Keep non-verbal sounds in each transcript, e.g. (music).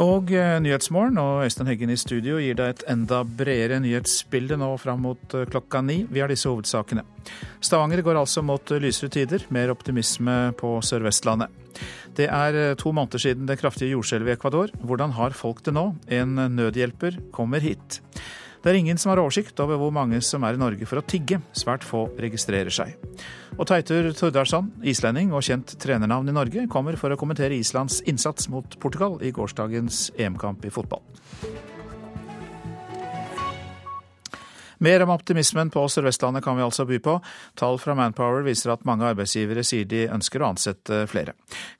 Og eh, Nyhetsmorgen og Øystein Heggen i studio gir deg et enda bredere nyhetsbilde nå fram mot eh, klokka ni. Vi har disse hovedsakene. Stavanger går altså mot eh, lysere tider, mer optimisme på Sør-Vestlandet. Det er to måneder siden det kraftige jordskjelvet i Ecuador. Hvordan har folk det nå? En nødhjelper kommer hit. Det er ingen som har oversikt over hvor mange som er i Norge for å tigge. Svært få registrerer seg. Og Teitur Tordarsson, islending og kjent trenernavn i Norge, kommer for å kommentere Islands innsats mot Portugal i gårsdagens EM-kamp i fotball. Mer om optimismen på Sør-Vestlandet kan vi altså by på. Tall fra Manpower viser at mange arbeidsgivere sier de ønsker å ansette flere.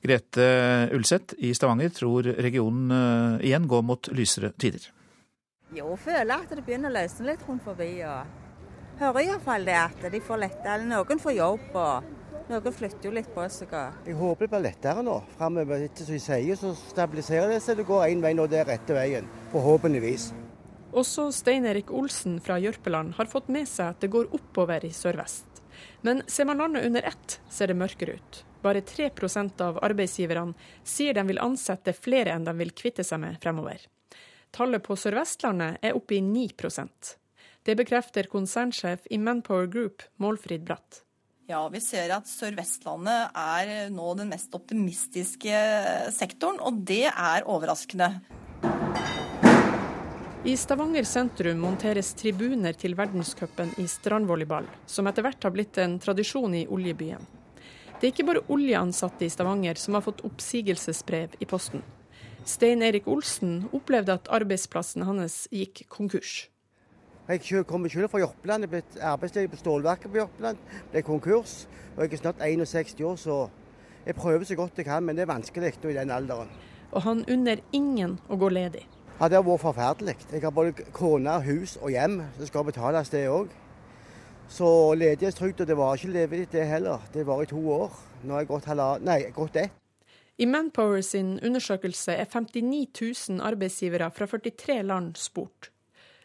Grete Ulseth i Stavanger tror regionen eh, igjen går mot lysere tider. Jo, føler at det begynner å løsne litt rundt forbi. og Hører iallfall det at de får lette, noen får jobb. og Noen flytter jo litt på seg. Jeg håper det blir lettere nå framover. Etter som de sier, så stabiliserer det seg. Det går én vei nå, det er rette veien. Forhåpentligvis. Også Stein Erik Olsen fra Jørpeland har fått med seg at det går oppover i sørvest. Men ser man landet under ett, ser det mørkere ut. Bare 3% av arbeidsgiverne sier de vil ansette flere enn de vil kvitte seg med fremover. Tallet på Sør-Vestlandet er oppe i 9 Det bekrefter konsernsjef i Manpower Group, Målfrid Bratt. Ja, vi ser at Sør-Vestlandet er nå den mest optimistiske sektoren, og det er overraskende. I Stavanger sentrum monteres tribuner til verdenscupen i strandvolleyball, som etter hvert har blitt en tradisjon i oljebyen. Det er ikke bare oljeansatte i Stavanger som har fått oppsigelsesbrev i posten. Stein Erik Olsen opplevde at arbeidsplassen hans gikk konkurs. Jeg kommer selv fra Jørpeland, jeg ble arbeidsledig på stålverket på Jørpeland. Ble konkurs. og Jeg er snart 61 år, så jeg prøver så godt jeg kan, men det er vanskelig i den alderen. Og han unner ingen å gå ledig. Ja, Det har vært forferdelig. Jeg har både kone, hus og hjem som skal betales, det òg. Så ledighetstrygda, det var ikke levelig det heller. Det var i to år. Nå har jeg gått, nei, gått ett. I Manpower sin undersøkelse er 59 000 arbeidsgivere fra 43 land spurt.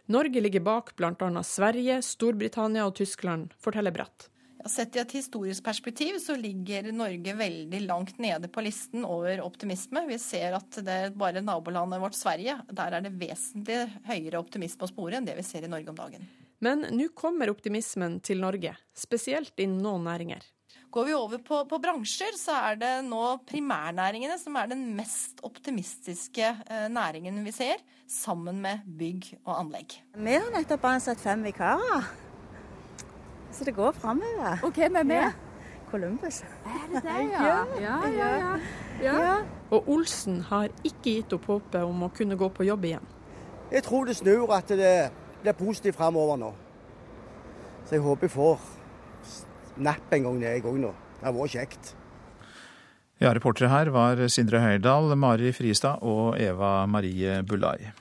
Norge ligger bak bl.a. Sverige, Storbritannia og Tyskland, forteller Bratt. Sett i et historisk perspektiv så ligger Norge veldig langt nede på listen over optimisme. Vi ser at det er bare nabolandet vårt Sverige, der er det vesentlig høyere optimisme å spore enn det vi ser i Norge om dagen. Men nå kommer optimismen til Norge, spesielt innen noen næringer. Går vi over på, på, bransjer, så er det nå primærnæringene som er den mest optimistiske eh, næringen vi ser, sammen med bygg og anlegg. Vi har nettopp ansatt fem vikarer, så det går framover. Og hvem er med? Columbus. Er det det, (laughs) ja? Ja, ja, ja. ja. Og Olsen har ikke gitt opp håpet om å kunne gå på jobb igjen. Jeg tror det snur, at det blir positivt framover nå. Så jeg håper jeg får napp en gang, jeg òg nå. Det var kjekt. Ja, Reportere her var Sindre Høyerdal, Mari Friestad og Eva Marie Bulai.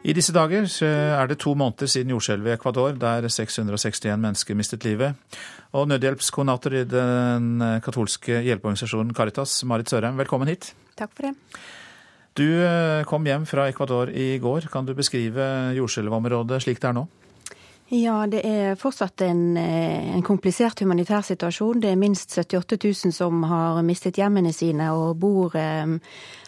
I disse dager er det to måneder siden jordskjelvet i Ecuador, der 661 mennesker mistet livet. Og nødhjelpskoordinator i den katolske hjelpeorganisasjonen Caritas, Marit Sørheim, velkommen hit. Takk for det. Du eh, kom hjem fra Ecuador i går. Kan du beskrive jordskjelvområdet slik det er nå? Ja, det er fortsatt en, eh, en, komplisert humanitær situasjon. Det er minst 78 000 som har mistet hjemmene sine og bor eh,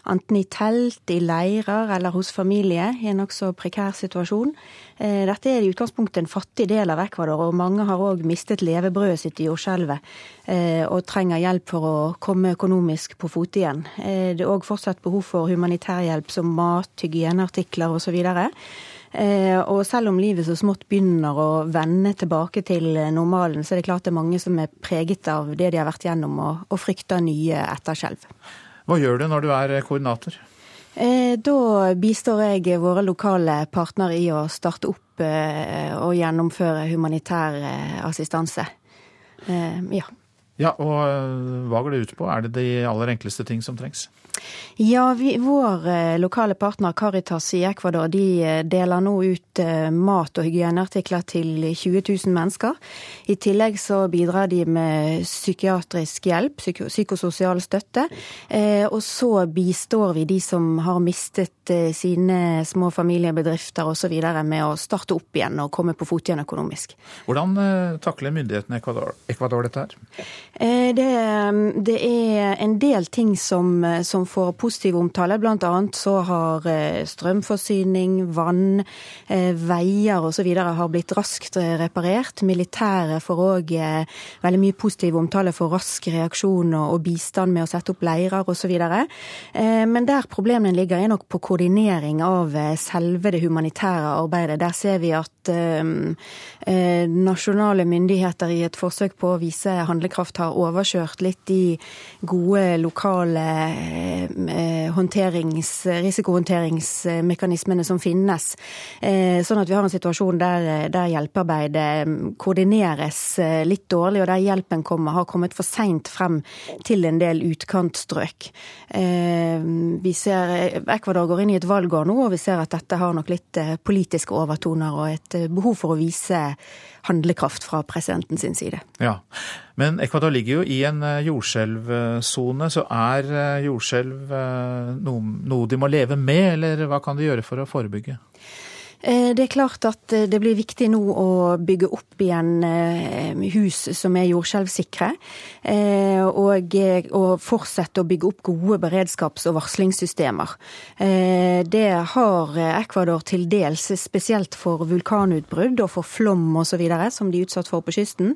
enten i telt, i leirer eller hos familie i en nokså prekær situasjon. Eh, dette er i utgangspunktet en fattig del av Ecuador, og mange har òg mistet levebrødet sitt i jordskjelvet eh, og trenger hjelp for å komme økonomisk på fote igjen. Eh, det er òg fortsatt behov for humanitær hjelp som mat, hygieneartikler osv. Eh, og selv om livet så smått begynner å vende tilbake til normalen, så er det klart det er mange som er preget av det de har vært gjennom, og, og frykter nye etterskjelv. Hva gjør du når du er koordinator? Eh, da bistår jeg våre lokale partnere i å starte opp eh, og gjennomføre humanitær assistanse. Ja. Ja, og Hva går det ut på? Er det de aller enkleste ting som trengs? Ja, vi, vår eh, lokale partner Caritas i Ecuador de eh, deler nå ut eh, mat- og hygieneartikler til 20 000 mennesker. I tillegg så bidrar de med psykiatrisk hjelp, psyko psykososial støtte. og så bistår vi de som har mistet sine små familiebedrifter osv. med å starte opp igjen og komme på fot igjen økonomisk. Hvordan takler myndighetene Ecuador, Ecuador dette her? Det, det, er en del ting som, som får positiv omtale. Blant annet så har eh, strømforsyning, vann, eh, veier osv. har blitt raskt reparert. Militæret får òg veldig mye positiv omtale for rask reaksjon og bistand med å sette opp leirer osv. Men der problemene ligger, er nok på koordinering av selve det humanitære arbeidet. Der ser vi at nasjonale myndigheter i et forsøk på å vise handlekraft har overkjørt litt de gode lokale eh, risikohåndteringsmekanismene som finnes. Eh, sånn at vi har en situasjon der, der hjelpearbeidet koordineres eh, litt dårlig, og der hjelpen kommer, har kommet for seint frem til en del utkantstrøk. Vi ser Ecuador går inn i et valgår nå, og vi ser at dette har nok litt politiske overtoner og et behov for å vise handlekraft fra presidenten sin side. Ja, Men Ecuador ligger jo i en eh, jordskjelvsone, så er eh, jordskjelv eh, noe, de må leve med, eller hva kan de gjøre for å forebygge? Eh, det er klart at eh, det blir viktig nå å bygge opp igjen eh, hus som er jordskjelvsikre. Og, og, fortsette å bygge opp gode beredskaps- og varslingssystemer. Det har Ecuador til dels, spesielt for vulkanutbrudd og for flom osv. som de er utsatt for på kysten.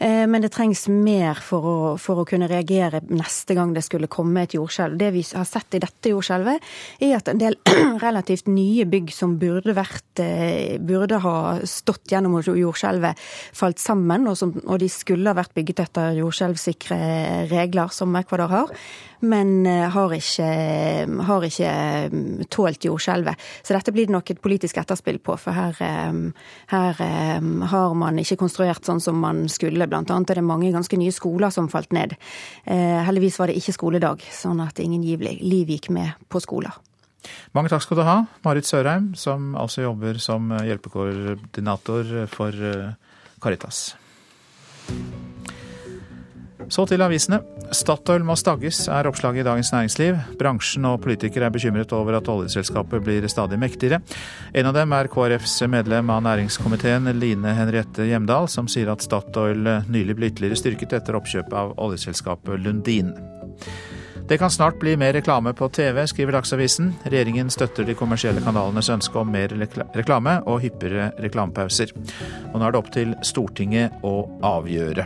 Men det trengs mer for å, for å kunne reagere neste gang det skulle komme et jordskjelv. Det vi har sett i dette jordskjelvet, er at en del (clears throat) relativt nye bygg som burde vært Eh, burde ha stått gjennom jordskjelvet, falt sammen, og, som, og de skulle ha vært bygget etter jordskjelvsikre regler, som Ecuador har men eh, har ikke, har ikke mm, tålt jordskjelvet. Så dette blir det nok et politisk etterspill på, for her, eh, her, har man ikke konstruert sånn som man skulle. Blant annet er det mange ganske nye skoler som falt ned. Heldigvis var det ikke skoledag, sånn at ingen liv gikk med på skoler. Mange takk skal du ha, Marit Sørheim, som altså jobber som hjelpekoordinator for eh, Caritas. Så til avisene. Statoil må stagges, er oppslaget i Dagens Næringsliv. Bransjen og politikere er bekymret over at oljeselskapet blir stadig mektigere. En av dem er KrFs medlem av næringskomiteen, Line Henriette Hjemdal, som sier at Statoil nylig ble ytterligere styrket etter oppkjøpet av oljeselskapet Lundin. Det kan snart bli mer reklame på TV, skriver Dagsavisen. Regjeringen støtter de kommersielle kanalenes ønske om mer reklame og hyppigere reklamepauser. Og nå er det opp til Stortinget å avgjøre.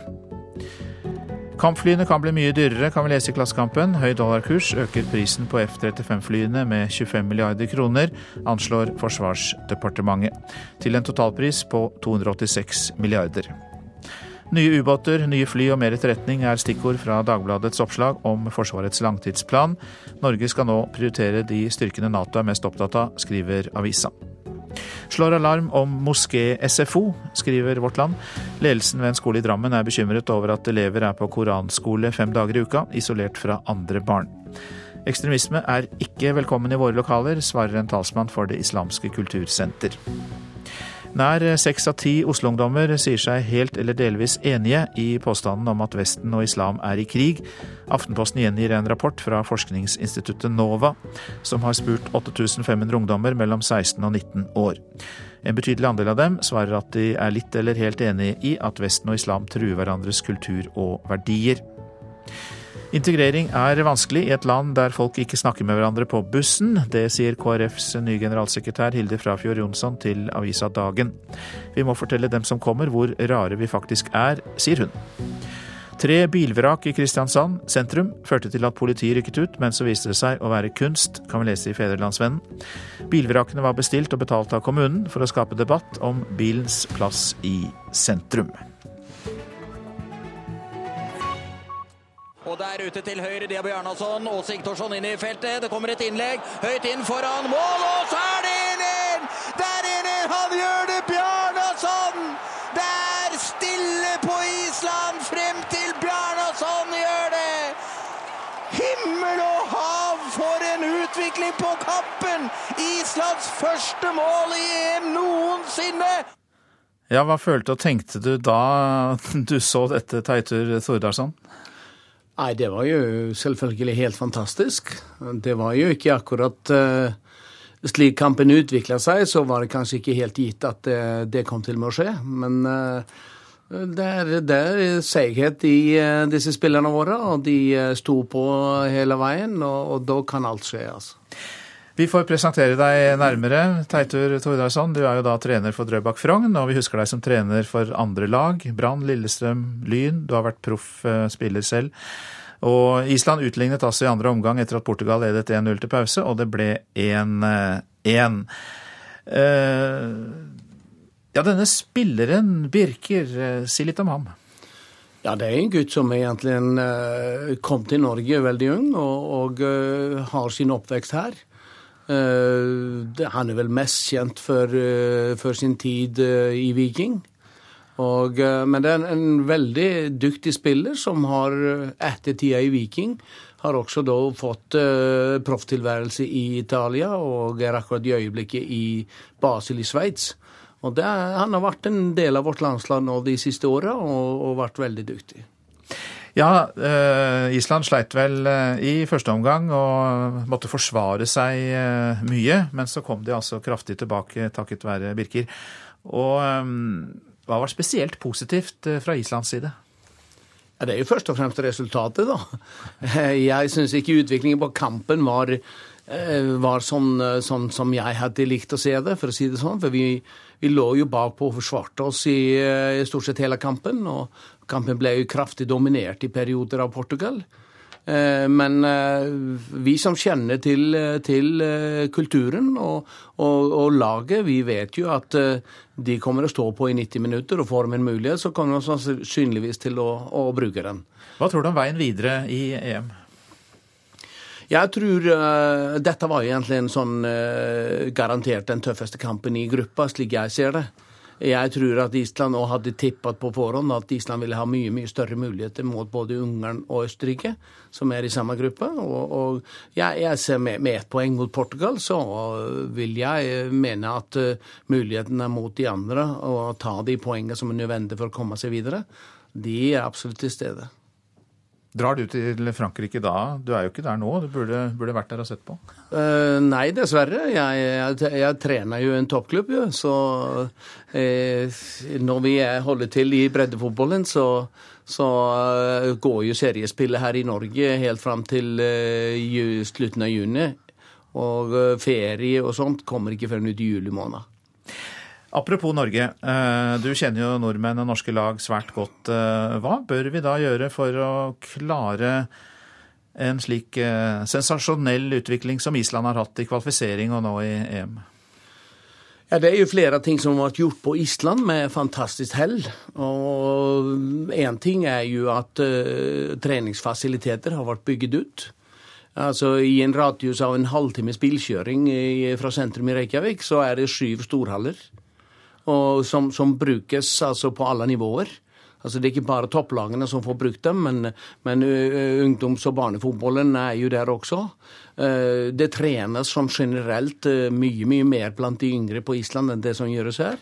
Kampflyene kan bli mye dyrere, kan vi lese i Klassekampen. Høy dollarkurs øker prisen på F-35-flyene med 25 milliarder kroner, anslår Forsvarsdepartementet. Til en totalpris på 286 milliarder. Nye ubåter, nye fly og mer etterretning er stikkord fra Dagbladets oppslag om Forsvarets langtidsplan. Norge skal nå prioritere de styrkene Nato er mest opptatt av, skriver avisa. Slår alarm om moské-SFO, skriver Vårt Land. Ledelsen ved en skole i Drammen er bekymret over at elever er på koranskole fem dager i uka, isolert fra andre barn. Ekstremisme er ikke velkommen i våre lokaler, svarer en talsmann for Det islamske kultursenter. Nær seks av ti Oslo-ungdommer sier seg helt eller delvis enige i påstanden om at Vesten og islam er i krig. Aftenposten gjengir en rapport fra forskningsinstituttet NOVA, som har spurt 8500 ungdommer mellom 16 og 19 år. En betydelig andel av dem svarer at de er litt eller helt enig i at Vesten og islam truer hverandres kultur og verdier. Integrering er vanskelig i et land der folk ikke snakker med hverandre på bussen. Det sier KrFs nye generalsekretær Hilde Frafjord Jonsson til avisa Dagen. Vi må fortelle dem som kommer hvor rare vi faktisk er, sier hun. Tre bilvrak i Kristiansand sentrum førte til at politiet rykket ut, men så viste det seg å være kunst, kan vi lese i Fedrelandsvennen. Bilvrakene var bestilt og betalt av kommunen for å skape debatt om bilens plass i sentrum. Og der ute til høyre, det er og Sigtorsson inn i feltet. Det kommer et innlegg. Høyt inn foran mål, og så er det 1-1! Det er 1-1! Han gjør det, Bjarnason! Det er stille på Island frem til Bjarnason gjør det! Himmel og hav for en utvikling på kappen! Islands første mål i EM noensinne! Ja, Hva følte og tenkte du da du så dette, Teitur Thordarson? Nei, det var jo selvfølgelig helt fantastisk. Det var jo ikke akkurat uh, Slik kampen utvikla seg, så var det kanskje ikke helt gitt at det, det kom til med å skje. Men uh, Det er, det er seighet i eh, disse spillerne våre, og de eh, sto på hele veien, og, og da kan alt skje. altså. Vi får presentere deg nærmere. Teitur Tordarsson, du er jo da trener for Drøbak Frogn, og vi husker deg som trener for andre lag. Brann, Lillestrøm, Lyn. Du har vært proff eh, spiller selv. Og Island utlignet altså i andre omgang etter at Portugal ledet 1-0 til pause, og det ble 1-1. Uh, ja, denne spilleren, Birker, si litt om ham. Ja, det er en gutt som egentlig kom til Norge veldig ung og, og har sin oppvekst her. Han er vel mest kjent for, for sin tid i Viking. Og, men det er en, en, veldig dyktig spiller som har etter tida i Viking har også da fått uh, profftilværelse i Italia og er akkurat i øyeblikket i Basel i Sveits. Han har vært en del av vårt landslag nå de siste åra og, og, vært veldig dyktig. Ja, uh, Island sleit vel uh, i første omgang og måtte forsvare seg mye. Men så kom de altså kraftig tilbake takket være Birker. Og hva var spesielt positivt fra Islands side? Det er jo først og fremst resultatet, da. (laughs) Jeg syns ikke utviklingen på kampen var, eh, var sånn, sånn, som jeg hadde likt å se det, for å si det sånn. For vi, vi lå jo bakpå og forsvarte oss i, i, stort sett hele kampen. Og kampen ble jo kraftig dominert i perioder av Portugal. Eh, men eh, vi som kjenner til, til eh, kulturen og, og, og, laget, vi vet jo at de kommer å stå på i 90 minutter, og får de en mulighet, så kommer de sannsynligvis til å, å bruke den. Hva tror du om veien videre i EM? Jeg tror uh, dette var egentlig en sånn uh, garantert den tøffeste kampen i gruppa, slik jeg ser det. Jeg tror at Island òg hadde tippet på forhånd at Island ville ha mye mye større muligheter mot både Ungarn og Østerrike, som er i samme gruppe. Og, og jeg, jeg, ser med, med ett poeng mot Portugal, så vil jeg mene at uh, mulighetene mot de andre, og ta de poengene som er nødvendige for å komme seg videre, de er absolutt til stede. Drar du til Frankrike da? Du er jo ikke der nå, du burde, burde vært der og sett på? Uh, nei, dessverre. Jeg, jeg, jeg, trener jo en toppklubb, jo. Så uh, når vi holder til i breddefotballen, så, så uh, går jo seriespillet her i Norge helt fram til slutten av juni. Og ferie og sånt kommer ikke før ut i juli måned. Apropos Norge. Eh, du kjenner jo nordmenn og norske lag svært godt. Eh, hva bør vi da gjøre for å klare en slik eh, sensasjonell utvikling som Island har hatt i kvalifisering og nå i EM? Ja, Det er jo flere ting som har vært gjort på Island med fantastisk hell. Og Én ting er jo at uh, treningsfasiliteter har vært bygget ut. Altså I en radius av en halvtimes bilkjøring i, fra sentrum i Reykjavik så er det syv storhaller som, som brukes altså på alle nivåer. Altså Det er ikke bare topplagene som får brukt dem, men, men ungdoms- og barnefotballen er jo der også. Det trenes som generelt mye, mye mer blant de yngre på Island enn det som gjøres her.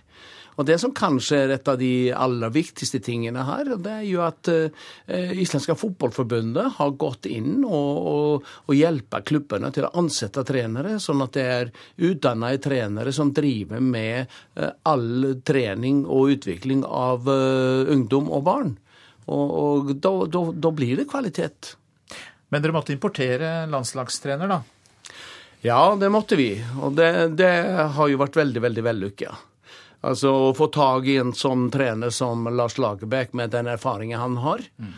Og Det som kanskje er et av de aller viktigste tingene her, det er jo at eh, Islandske Fotballforbundet har gått inn og, og, og hjelper klubbene til å ansette trenere, sånn at det er utdannede trenere som driver med eh, all trening og utvikling av eh, ungdom og barn. Og, og da, da, da blir det kvalitet. Men dere måtte importere landslagstrener, da? Ja, det måtte vi. Og det, det har jo vært veldig, veldig vellykka. Altså Å få tak i en sånn trener som Lars Lagerbäck med den erfaringen han har, mm.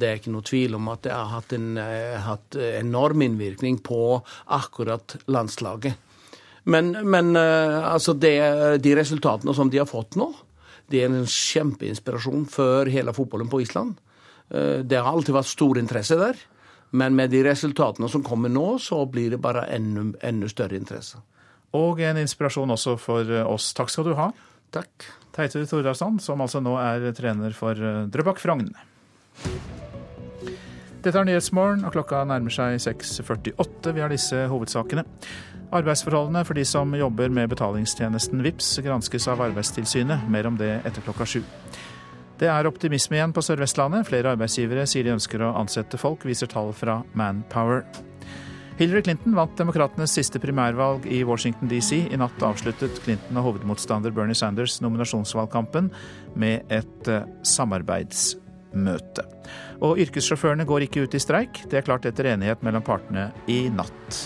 det er ikke noe tvil om at det har hatt en eh, hatt enorm innvirkning på akkurat landslaget. Men, men eh, altså det, de resultatene som de har fått nå, det er en kjempeinspirasjon for hele fotballen på Island. Eh, det har alltid vært stor interesse der. Men med de resultatene som kommer nå, så blir det bare enda, enda større interesse. Og en inspirasjon også for oss. Takk skal du ha. Takk. Teite Tordarsson, som altså nå er trener for eh, Drøbak Frogn. Dette er Nyhetsmorgen, og klokka nærmer seg 6.48. Vi har disse hovedsakene. Arbeidsforholdene for de som jobber med betalingstjenesten VIPS granskes av Arbeidstilsynet. Mer om det etter klokka sju. Det er optimisme igjen på Sør-Vestlandet. Flere arbeidsgivere sier de ønsker å ansette folk, viser tall fra Manpower. Hillary Clinton vant demokratenes siste primærvalg i Washington DC. I natt avsluttet Clinton og hovedmotstander Bernie Sanders nominasjonsvalgkampen med et eh, samarbeidsmøte. Og yrkessjåførene går ikke ut i streik. Det er klart etter enighet mellom partene i natt.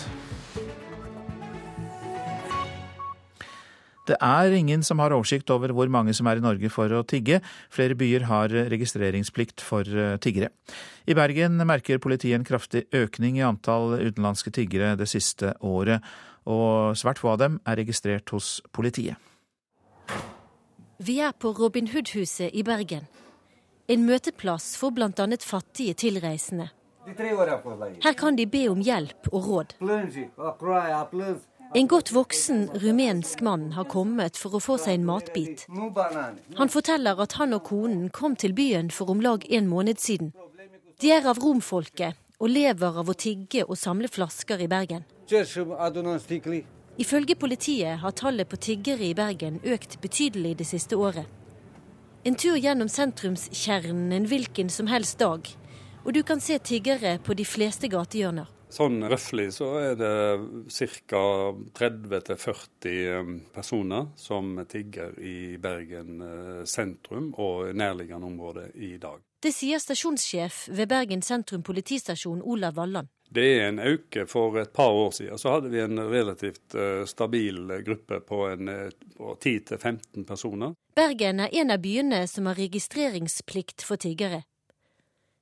Det er ingen som har oversikt over hvor mange som er i Norge for å tigge. Flere byer har registreringsplikt for eh, tiggere. I Bergen merker politiet en kraftig økning i antall utenlandske tiggere det siste året, og svært få av dem er registrert hos politiet. Vi er på Robin Hood-huset i Bergen. En møteplass for bl.a. fattige tilreisende. Her kan de be om hjelp og råd. En godt voksen rumensk mann har kommet for å få seg en matbit. Han forteller at han og konen kom til byen for om lag en måned siden. De er av romfolket og lever av å tigge og samle flasker i Bergen. Ifølge politiet har tallet på tiggere i Bergen økt betydelig det siste året. En tur gjennom sentrumskjernen en hvilken som helst dag, og du kan se tiggere på de fleste gatehjørner. Sånn røftlig så er det ca. 30-40 um, personer som tigger i Bergen uh, sentrum og nærliggende områder i dag. Det sier stasjonssjef ved Bergen sentrum politistasjon Olav Valland. Det er en øke. For et par år siden så hadde vi en relativt uh, stabil gruppe på, på 10-15 personer. Bergen er en av byene som har registreringsplikt for tiggere.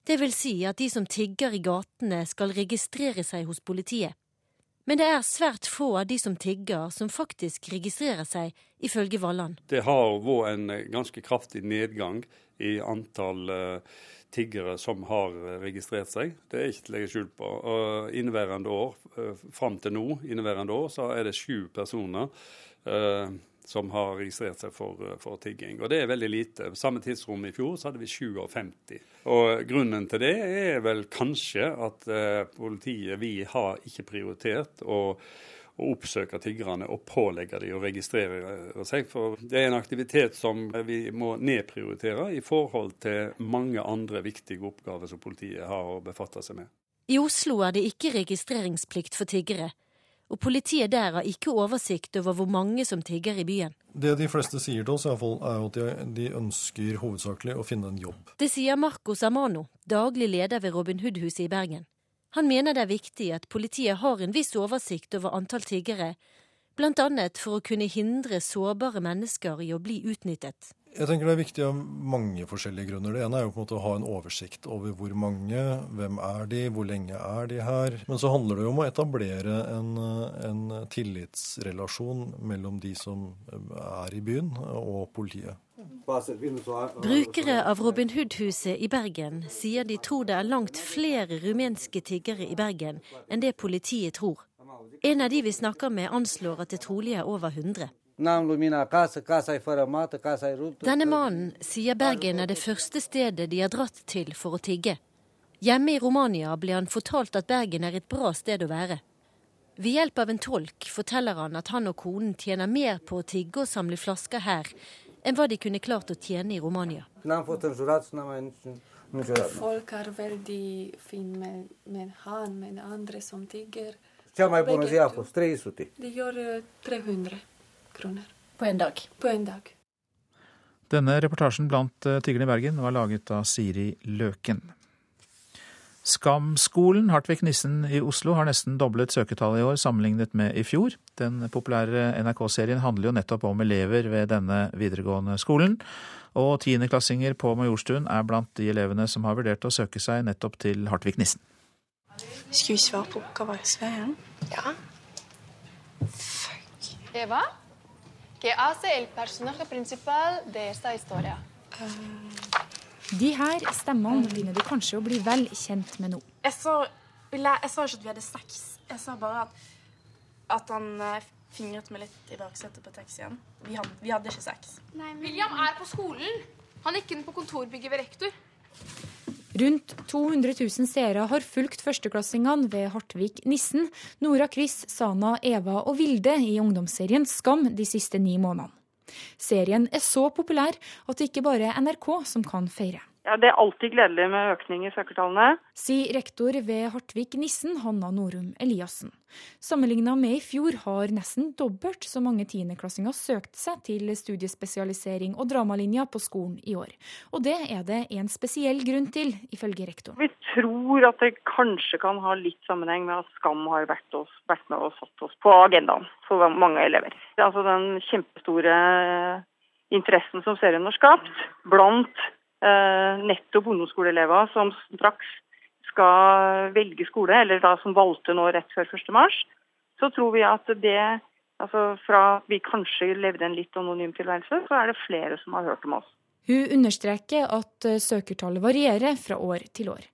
Det vil si at de som tigger i gatene skal registrere seg hos politiet. Men det er svært få av de som tigger, som faktisk registrerer seg, ifølge Valland. Det har vært en ganske kraftig nedgang i antall uh, tiggere som har registrert seg. Det er ikke til å legge skjul på. Inneværende år, uh, fram til nå, inneværende år, så er det sju personer uh, som har registrert seg for, eh, for, tigging. Og det er veldig lite. Samme tidsrom i fjor så hadde vi 57. Og grunnen til det er vel kanskje at eh, politiet, vi har ikke prioritert å, å oppsøke tiggerne og pålegge dem å registrere seg. For det er en aktivitet som vi må nedprioritere i forhold til mange andre viktige oppgaver som politiet har å befatte seg med. I Oslo er det ikke registreringsplikt for tiggere og politiet der har ikke oversikt over hvor mange som tigger i byen. Det de fleste sier til oss, i fall, er at de, ønsker hovedsakelig å finne en jobb. Det sier Marcos Amano, daglig leder ved Robin Hood-huset i Bergen. Han mener det er viktig at politiet har en viss oversikt over antall tiggere, annet for å kunne hindre sårbare mennesker i å bli utnyttet. Jeg tenker Det er viktig av mange forskjellige grunner. Det ene er jo på en måte å ha en oversikt over hvor mange, hvem er de, hvor lenge er de her. Men så handler det jo om å etablere en, en tillitsrelasjon mellom de som er i byen og politiet. Brukere av Robin Hood-huset i Bergen sier de tror det er langt flere rumenske tiggere i Bergen enn det politiet tror. En av de vi snakker med, anslår at det trolig er over 100. Denne mannen sier Bergen er det første stedet de har dratt til for å tigge. Hjemme i Romania ble han fortalt at Bergen er et bra sted å være. Ved hjelp av en tolk forteller han at han og konen tjener mer på å tigge og samle flasker her enn hva de kunne klart å tjene i Romania. Folk er veldig fine med, med han, med andre som tigger. De gjør 300 kroner. På en dag? På en dag. Denne reportasjen blant eh, tiggerne i Bergen var laget av Siri Løken. Skamskolen Hartvig Nissen i Oslo har nesten doblet søketallet i år sammenlignet med i fjor. Den populære NRK-serien handler jo nettopp om elever ved denne videregående skolen. Og tiendeklassinger på Majorstuen er blant de elevene som har vurdert å søke seg nettopp til Hartvig Nissen. Skal vi svare på oppgavesveien? Ja. Fuck. Eva? Que hace el personaje principal de esta historia. De her stemmene begynner du kanskje å bli vel kjent med nå. Jeg sa, jeg så ikke at vi hadde sex. Jeg sa bare at, at han eh, fingret meg litt i baksetet på taxien. Vi vi hadde ikke sex. Nei, men... William er på skolen. Han er ikke på kontorbygget ved rektor. Rundt 200 000 seere har fulgt førsteklassingene ved Hartvik Nissen, Nora Chris, Sana, Eva og Vilde i ungdomsserien Skam de siste ni månedene. Serien er så populær at det ikke bare er NRK som kan feire. Ja, Det er alltid gledelig med økning i søkertallene. Sier rektor ved Hartvik Nissen, Hanna Norum Eliassen. Sammenligna med i fjor har nesten dobbelt så mange tiendeklassinger søkt seg til studiespesialisering og dramalinja på skolen i år. Og det er det en spesiell grunn til, ifølge rektoren. Vi tror at det kanskje kan ha litt sammenheng med at Skam har vært, oss, vært med og satt oss på agendaen for mange elever. Det er altså den kjempestore interessen som serien har skapt blant nettopp ungdomsskoleelever som straks skal velge skole, eller da som valgte nå rett før 1.3, så tror vi at det altså Fra vi kanskje levde en litt anonym tilværelse, så er det flere som har hørt om oss. Hun understreker at eh, søkertallet varierer fra år til år.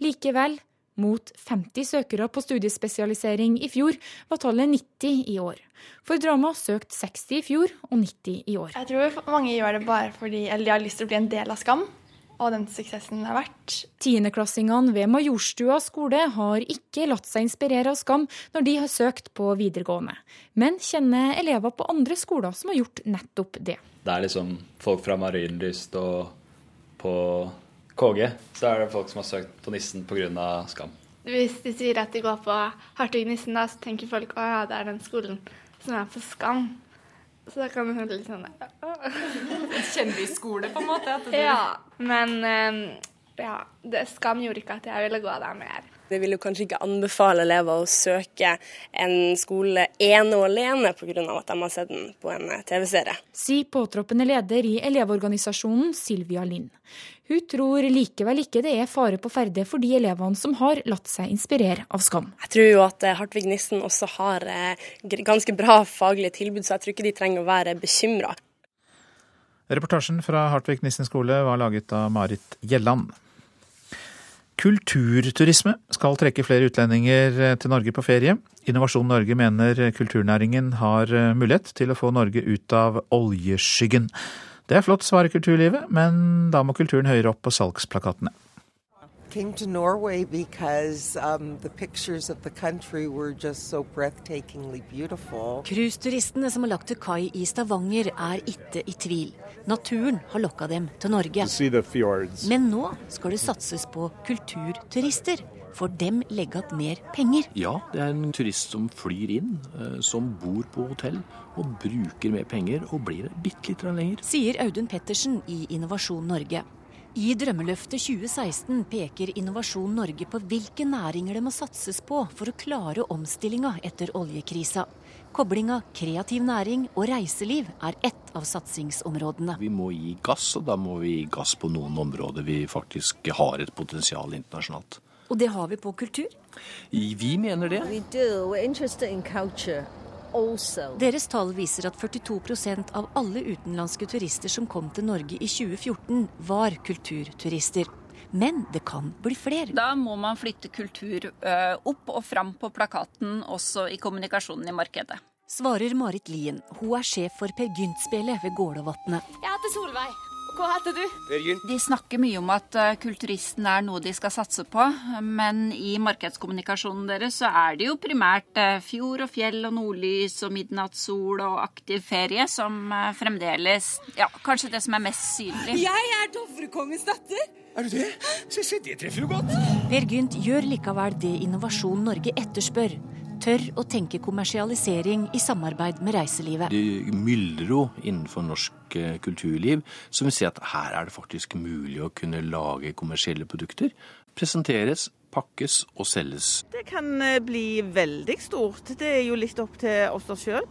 Likevel, mot 50 søkere på studiespesialisering i fjor, var tallet 90 i år. For drama søkt 60 i fjor og 90 i år. Jeg tror mange gjør det bare fordi eller de har lyst til å bli en del av Skam og den suksessen det har vært. Tiendeklassingene ved Majorstua skole har ikke latt seg inspirere av Skam når de har søkt på videregående, men kjenner elever på andre skoler som har gjort nettopp det. Det er liksom folk fra Marienlyst og på KG, så er det folk som har søkt på Nissen pga. Skam. Hvis de sier at de går på Hartvig Nissen, da, så tenker folk at ja, det er den skolen som er på Skam. Så da kan det høre litt sånn (laughs) Kjendisskole, på en måte? Ja. Men ehm, ja, det, skam gjorde ikke at jeg ville gå der mer. Vi vil jo kanskje ikke anbefale elever å søke en skole ene og alene pga. at de har sett den på en eh, TV-serie. Sier påtroppende leder i Elevorganisasjonen Silvia Lind. Hun tror likevel ikke det er fare på ferde for de elevene som har latt seg inspirere av Skam. Jeg tror jo at eh, Hartvig Nissen også har eh, ganske bra faglige tilbud, så jeg tror ikke de trenger å være bekymra. Reportasjen fra Hartvig Nissen skole var laget av Marit Gjelland. Kulturturisme skal trekke flere utlendinger eh, til Norge på ferie. Innovasjon Norge mener kulturnæringen har mulighet til å få Norge ut av oljeskyggen. Det er flott, svarer kulturlivet, men da må kulturen høyere opp på salgsplakatene came to Norway because um, the pictures of the country were just so breathtakingly beautiful. Cruiseturistene som har lagt til kai i Stavanger er ikke i tvil. Naturen har lokka dem til Norge. Men nå skal det satses på kulturturister. For dem legger igjen mer penger. Ja, det er en turist som flyr inn, eh, som bor på hotell og bruker mer penger og blir bitte litt lenger. Sier Audun Pettersen i Innovasjon Norge. I Drømmeløftet 2016 peker Innovasjon Norge på hvilke næringer det må satses på for å klare omstillinga etter oljekrisa. Koblinga kreativ næring og reiseliv er ett av satsingsområdene. Vi må gi gass, og da må vi gi gass på noen områder vi faktisk har et potensial internasjonalt. Og det har vi på kultur? Vi mener det. Deres tall viser at 42% av alle utenlandske turister som kom til Norge i 2014, var kulturturister. Men det kan bli flere. Da må man flytte kultur opp og fram på plakaten, også i kommunikasjonen i markedet. Svarer Marit Lien. Hun er sjef for Per Gynt-spelet ved Gålåvatnet. Jeg heter Solveig. Hva heter du? De snakker mye om at eh, kulturisten er noe de skal satse på, men i markedskommunikasjonen deres så er det jo primært eh, fjord og fjell og nordlys og midnattssol og aktiv ferie som eh, fremdeles Ja, kanskje det som er mest synlig. Jeg er Dovrekongens datter. Er du det? Se, se, det treffer jo godt. Per Gynt gjør likevel det Innovasjon Norge etterspør tør å tenke kommersialisering i samarbeid med reiselivet. Det myldrer jo innenfor norsk eh, kulturliv, som vil si at her er det faktisk mulig å kunne lage kommersielle produkter. Presenteres, pakkes og selges. Det kan eh, bli veldig stort. Det er jo litt opp til oss sjøl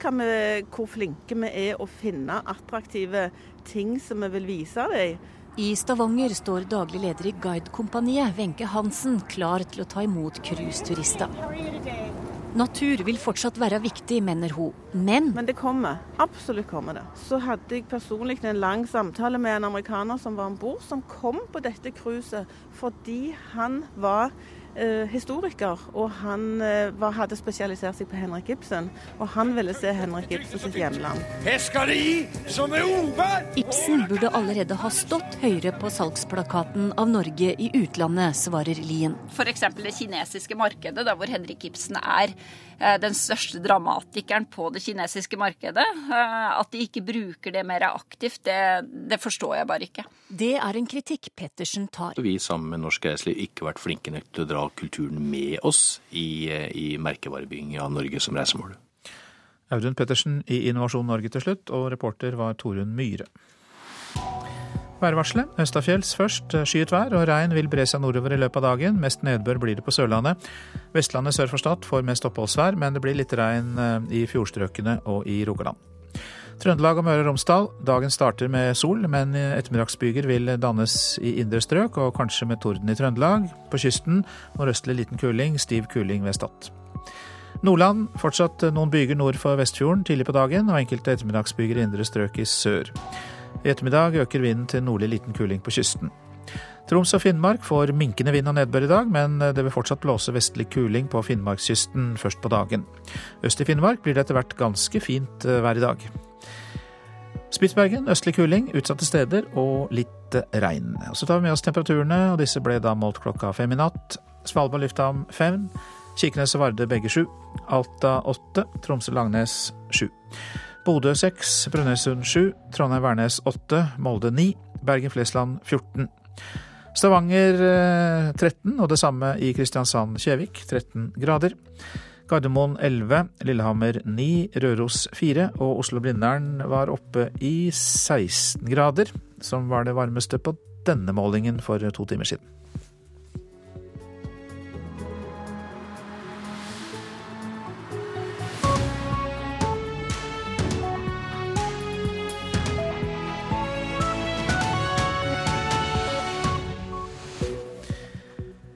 hvor flinke vi er å finne attraktive ting som vi vil vise dem. I Stavanger står daglig leder i Guidekompaniet, Wenche Hansen, klar til å ta imot cruiseturister. Natur vil fortsatt være viktig, mener hun, men Men det kommer. Absolutt kommer det. Så hadde jeg personlig en lang samtale med en amerikaner som var om bord, som kom på dette cruiset fordi han var historiker, og han eh, var, hadde spesialisert seg på Henrik Ibsen. Og han ville se Henrik Ibsen sitt hjemland. Som er over! Ibsen burde allerede ha stått høyere på salgsplakaten av Norge i utlandet, svarer Lien. F.eks. det kinesiske markedet, da hvor Henrik Ibsen er eh, den største dramatikeren på det kinesiske markedet. Eh, at de ikke bruker det mer aktivt, det, det forstår jeg bare ikke. Det er en kritikk Pettersen tar. Vi sammen med norsk reiseliv ikke vært flinke nok til å dra kulturen med oss i, i merkevarebyggingen av Norge som reisemål. Audun Pettersen i Innovasjon Norge til slutt, og reporter var Torunn Myhre. Værvarselet. Østafjells først. Skyet vær og regn vil bre seg nordover i løpet av dagen. Mest nedbør blir det på Sørlandet. Vestlandet sør for Stad får mest oppholdsvær, men det blir litt regn eh, i fjordstrøkene og i Rogaland. Trøndelag og Møre og Romsdal. Dagen starter med sol, men ettermiddagsbyger vil dannes i indre strøk, og kanskje med torden i Trøndelag. På kysten nordøstlig liten kuling, stiv kuling ved Stad. Nordland fortsatt noen byger nord for Vestfjorden tidlig på dagen, og enkelte ettermiddagsbyger i indre strøk i sør. I ettermiddag øker vinden til nordlig liten kuling på kysten. Troms og Finnmark får minkende vind og nedbør i dag, men det vil fortsatt blåse vestlig kuling på Finnmarkskysten først på dagen. Øst i Finnmark blir det etter hvert ganske fint eh, vær i dag. Spitsbergen østlig kuling utsatte steder og litt regn. Så tar vi med oss temperaturene, og disse ble da målt klokka fem i natt. Svalbard lufthavn fem, Kirkenes og Varde begge sju, Alta åtte, Tromsø-Langnes sju. Bodø 6, Brønnøysund 7, Trondheim-Værnes 8, Molde 9, Bergen-Flesland 14. Stavanger 13, og det samme i Kristiansand-Kjevik 13 grader. Gardermoen 11, Lillehammer 9, Røros 4 og Oslo-Blindern var oppe i 16 grader, som var det varmeste på denne målingen for to timer siden.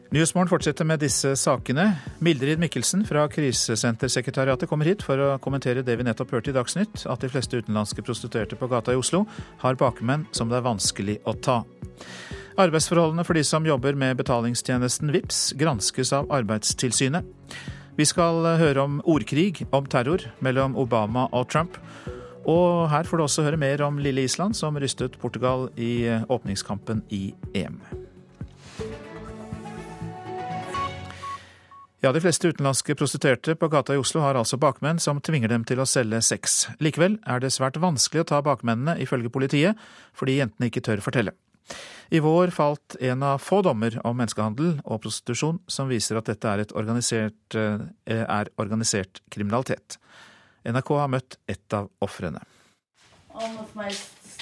Nyhetsmorgen fortsetter med disse sakene. Mildrid Mikkelsen fra Krisesentersekretariatet kommer hit for å kommentere det vi nettopp hørte i Dagsnytt, at de fleste utenlandske prostituerte på gata i Oslo har bakmenn som det er vanskelig å ta. Arbeidsforholdene for de som jobber med betalingstjenesten VIPS granskes av Arbeidstilsynet. Vi skal høre om ordkrig, om terror mellom Obama og Trump. Og her får du også høre mer om lille Island, som rystet Portugal i åpningskampen i EM. Ja, De fleste utenlandske prostituerte på gata i Oslo har altså bakmenn som tvinger dem til å selge sex. Likevel er det svært vanskelig å ta bakmennene, ifølge politiet, fordi jentene ikke tør fortelle. I vår falt en av få dommer om menneskehandel og prostitusjon som viser at dette er, organisert, eh, er organisert kriminalitet. NRK har møtt ett av ofrene.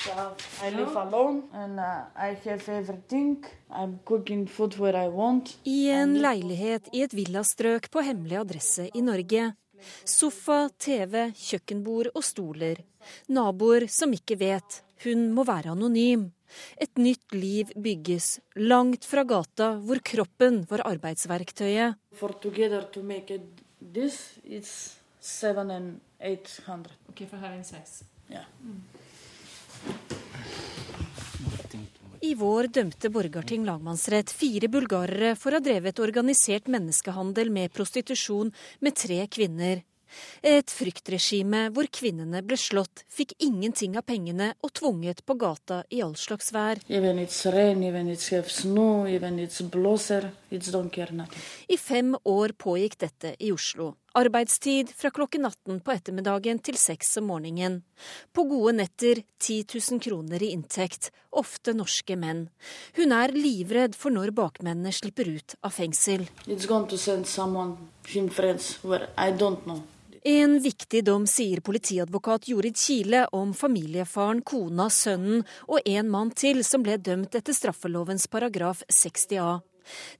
I live alone and uh, I have everything. I'm cooking food where I want. I en leilighet i et villastrøk på hemmelig adresse i Norge. Sofa, TV, kjøkkenbord og stoler. Naboer som ikke vet. Hun må være anonym. Et nytt liv bygges, langt fra gata hvor kroppen var arbeidsverktøyet. For together to make it this, it's seven and eight hundred. Okay, for having sex. Yeah. Mm. I vår dømte Borgarting lagmannsrett fire bulgarere for å ha drevet organisert menneskehandel med prostitusjon med tre kvinner. Et fryktregime hvor kvinnene ble slått, fikk ingenting av pengene og tvunget på gata i all slags vær. I fem år pågikk dette i Oslo. Arbeidstid fra klokken 18 på ettermiddagen til 6 om morgenen. På gode netter 10 000 kroner i inntekt, ofte norske menn. Hun er livredd for når bakmennene slipper ut av fengsel. En viktig dom sier politiadvokat Jorid Kile om familiefaren, kona, sønnen og en mann til som ble dømt etter straffelovens paragraf 60a.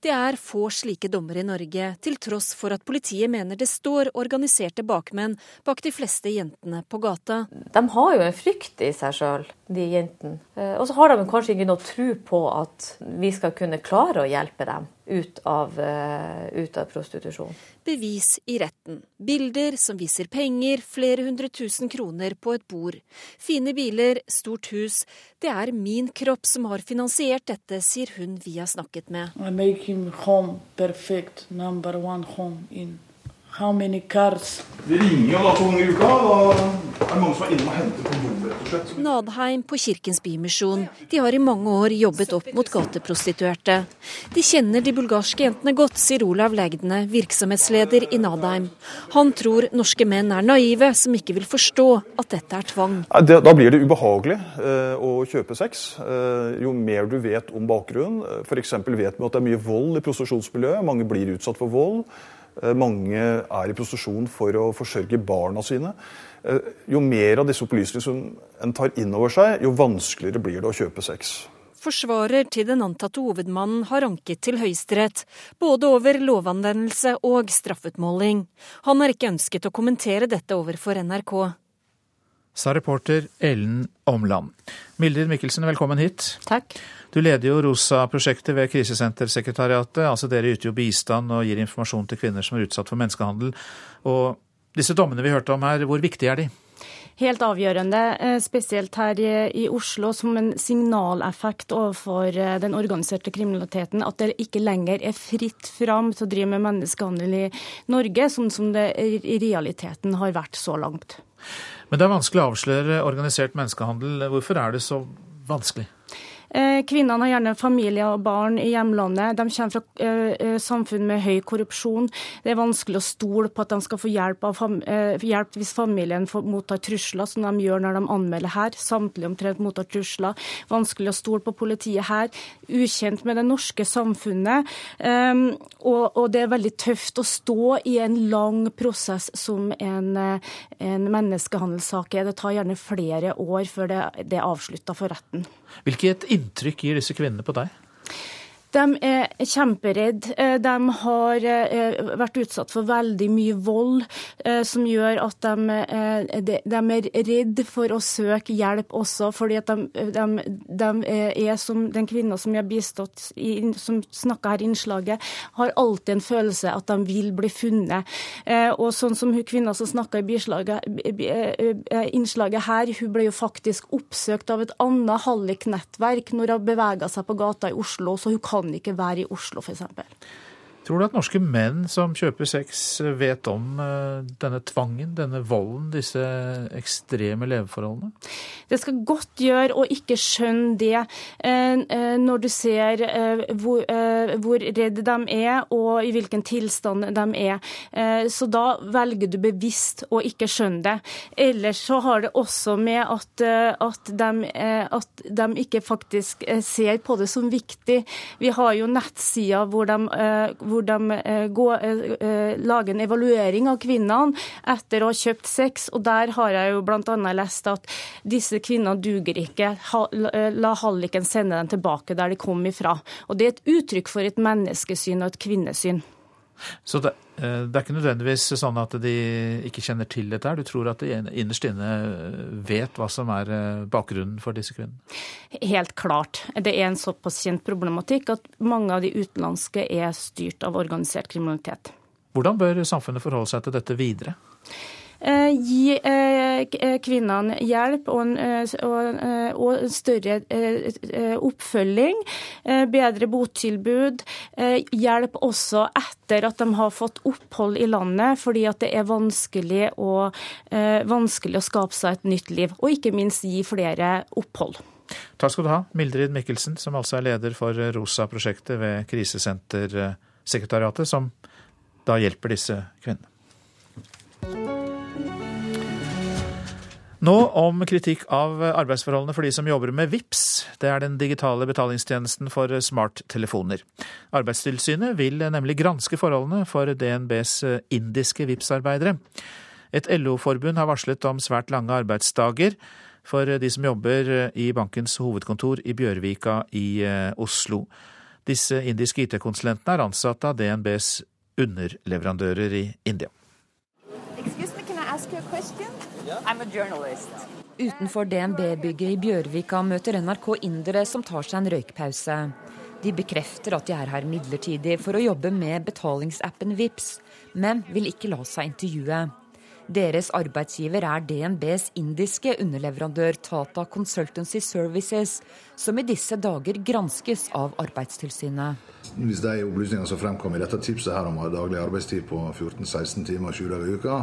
Det er få slike dommer i Norge, til tross for at politiet mener det står organiserte bakmenn bak de fleste jentene på gata. De har jo en frykt i seg sjøl. De jentene. Eh, og så har de kanskje ikke noe tro på at vi skal kunne klare å hjelpe dem ut av, eh, ut av prostitusjon. Bevis i retten. Bilder som viser penger, flere hundre tusen kroner på et bord. Fine biler, stort hus. Det er min kropp som har finansiert dette, sier hun vi har snakket med. I make him home perfect, number one home in How many cars? Vi ringer jo da to ganger i uka. Da er det mange som er inne og henter på rett og slett. Nadheim på Kirkens Bymisjon. De har i mange år jobbet opp mot gateprostituerte. De kjenner de bulgarske jentene godt, sier Olav Legdene, virksomhetsleder i Nadheim. Han tror norske menn er naive, som ikke vil forstå at dette er tvang. Da blir det ubehagelig eh, å kjøpe sex. Eh, jo mer du vet om bakgrunnen. F.eks. vet vi at det er mye vold i prostitusjonsmiljøet. Mange blir utsatt for vold. Eh, mange er i prostitusjon for å forsørge barna sine. Eh, jo mer av disse opplysningene en tar inn over seg, jo vanskeligere blir det å kjøpe sex. Forsvarer til den antatte hovedmannen har anket til Høyesterett, både over lovanvendelse og straffutmåling. Han har ikke ønsket å kommentere dette overfor NRK. Sa reporter Ellen Omland. Mildrid Mikkelsen, velkommen hit. Takk. Du leder jo ROSA-prosjektet ved Krisesentersekretariatet. altså Dere yter jo bistand og gir informasjon til kvinner som er utsatt for menneskehandel. Og disse dommene vi hørte om her, hvor viktige er de? Helt avgjørende, eh, spesielt her i Oslo, som en signaleffekt overfor eh, den organiserte kriminaliteten. At det ikke lenger er fritt fram til å drive med menneskehandel i Norge, sånn som det i realiteten har vært så langt. Men det er vanskelig å avsløre organisert menneskehandel. Hvorfor er det så vanskelig? Eh, kvinnene har gjerne familie og barn i hjemlandet. De kommer fra eh, eh, samfunn med høy korrupsjon. Det er vanskelig å stole på at de skal få hjelp, fam hjelp hvis familien får mottar trusler, som de gjør når de anmelder her. Samtlige omtrent mottar trusler. Vanskelig å stole på politiet her. Ukjent med det norske samfunnet. Og, og, det er veldig tøft å stå i en lang prosess som en, en menneskehandelssak er. Det tar gjerne flere år før det, det er avslutta for retten. Hvilket inntrykk gir disse kvinnene på deg? De er kjemperedde. Eh, de har eh, vært utsatt for veldig mye vold, eh, som gjør at de, de er redd for å søke hjelp også. fordi at de, de, de er som den kvinna som jeg har bistått, som snakka her i innslaget, har alltid en følelse at de vil bli funnet. Og sånn som hun kvinna som snakka i innslaget her, hun ble jo faktisk oppsøkt av et annet halliknettverk når hun bevega seg på gata i Oslo. så hun kan kan ikke være i Oslo, f.eks. Tror du at norske menn som kjøper sex, vet om eh, denne tvangen, denne volden, disse ekstreme leveforholdene? Det skal godt gjøre å ikke skjønne det eh, eh, når du ser hvor, hvor redde de er og i hvilken tilstand de er. Så da velger du bevisst å ikke skjønne det. Ellers så har det også med at, at, de, at de ikke faktisk ser på det som viktig. Vi har jo nettsider hvor de hvor hvor de eh, går, eh, eh, lager en evaluering av kvinnene etter å ha kjøpt sex. og Der har jeg jo bl.a. lest at disse kvinnene duger ikke. La halliken sende dem tilbake der de kom ifra. Og Det er et uttrykk for et menneskesyn og et kvinnesyn. Så det, det, er ikke nødvendigvis sånn at de ikke kjenner til dette? her. Du tror at de innerst inne vet hva som er bakgrunnen for disse kvinnene? Helt klart. Det er en såpass kjent problematikk at mange av de utenlandske er styrt av organisert kriminalitet. Hvordan bør samfunnet forholde seg til dette videre? Eh, gi eh, eh, kvinnene hjelp og, og, og større oppfølging. Bedre botilbud. Hjelp også etter at de har fått opphold i landet, fordi at det er vanskelig å, vanskelig å skape seg et nytt liv. Og ikke minst gi flere opphold. Takk skal du ha, Mildrid Mikkelsen, som altså er leder for ROSA-prosjektet ved Krisesentersekretariatet, som da hjelper disse kvinnene. Nå om kritikk av arbeidsforholdene for de som jobber med VIPS. Det er den digitale betalingstjenesten for smarttelefoner. Arbeidstilsynet vil nemlig granske forholdene for DNBs indiske VIPS-arbeidere. Et LO-forbund har varslet om svært lange arbeidsdager for de som jobber i bankens hovedkontor i Bjørvika i eh, Oslo. Disse indiske IT-konsulentene er ansatt av DNBs underleverandører i India. Excuse me, can I ask Utenfor DNB-bygget i Bjørvika møter NRK indere som tar seg en røykpause. De bekrefter at de er her midlertidig for å jobbe med betalingsappen VIPS, men vil ikke la seg intervjue. Deres arbeidsgiver er DNBs indiske underleverandør Tata Consultancy Services, som i disse dager granskes av Arbeidstilsynet. Hvis de opplysningene som fremkom i dette tipset her om daglig arbeidstid på 14-16 timer sju dager i uka,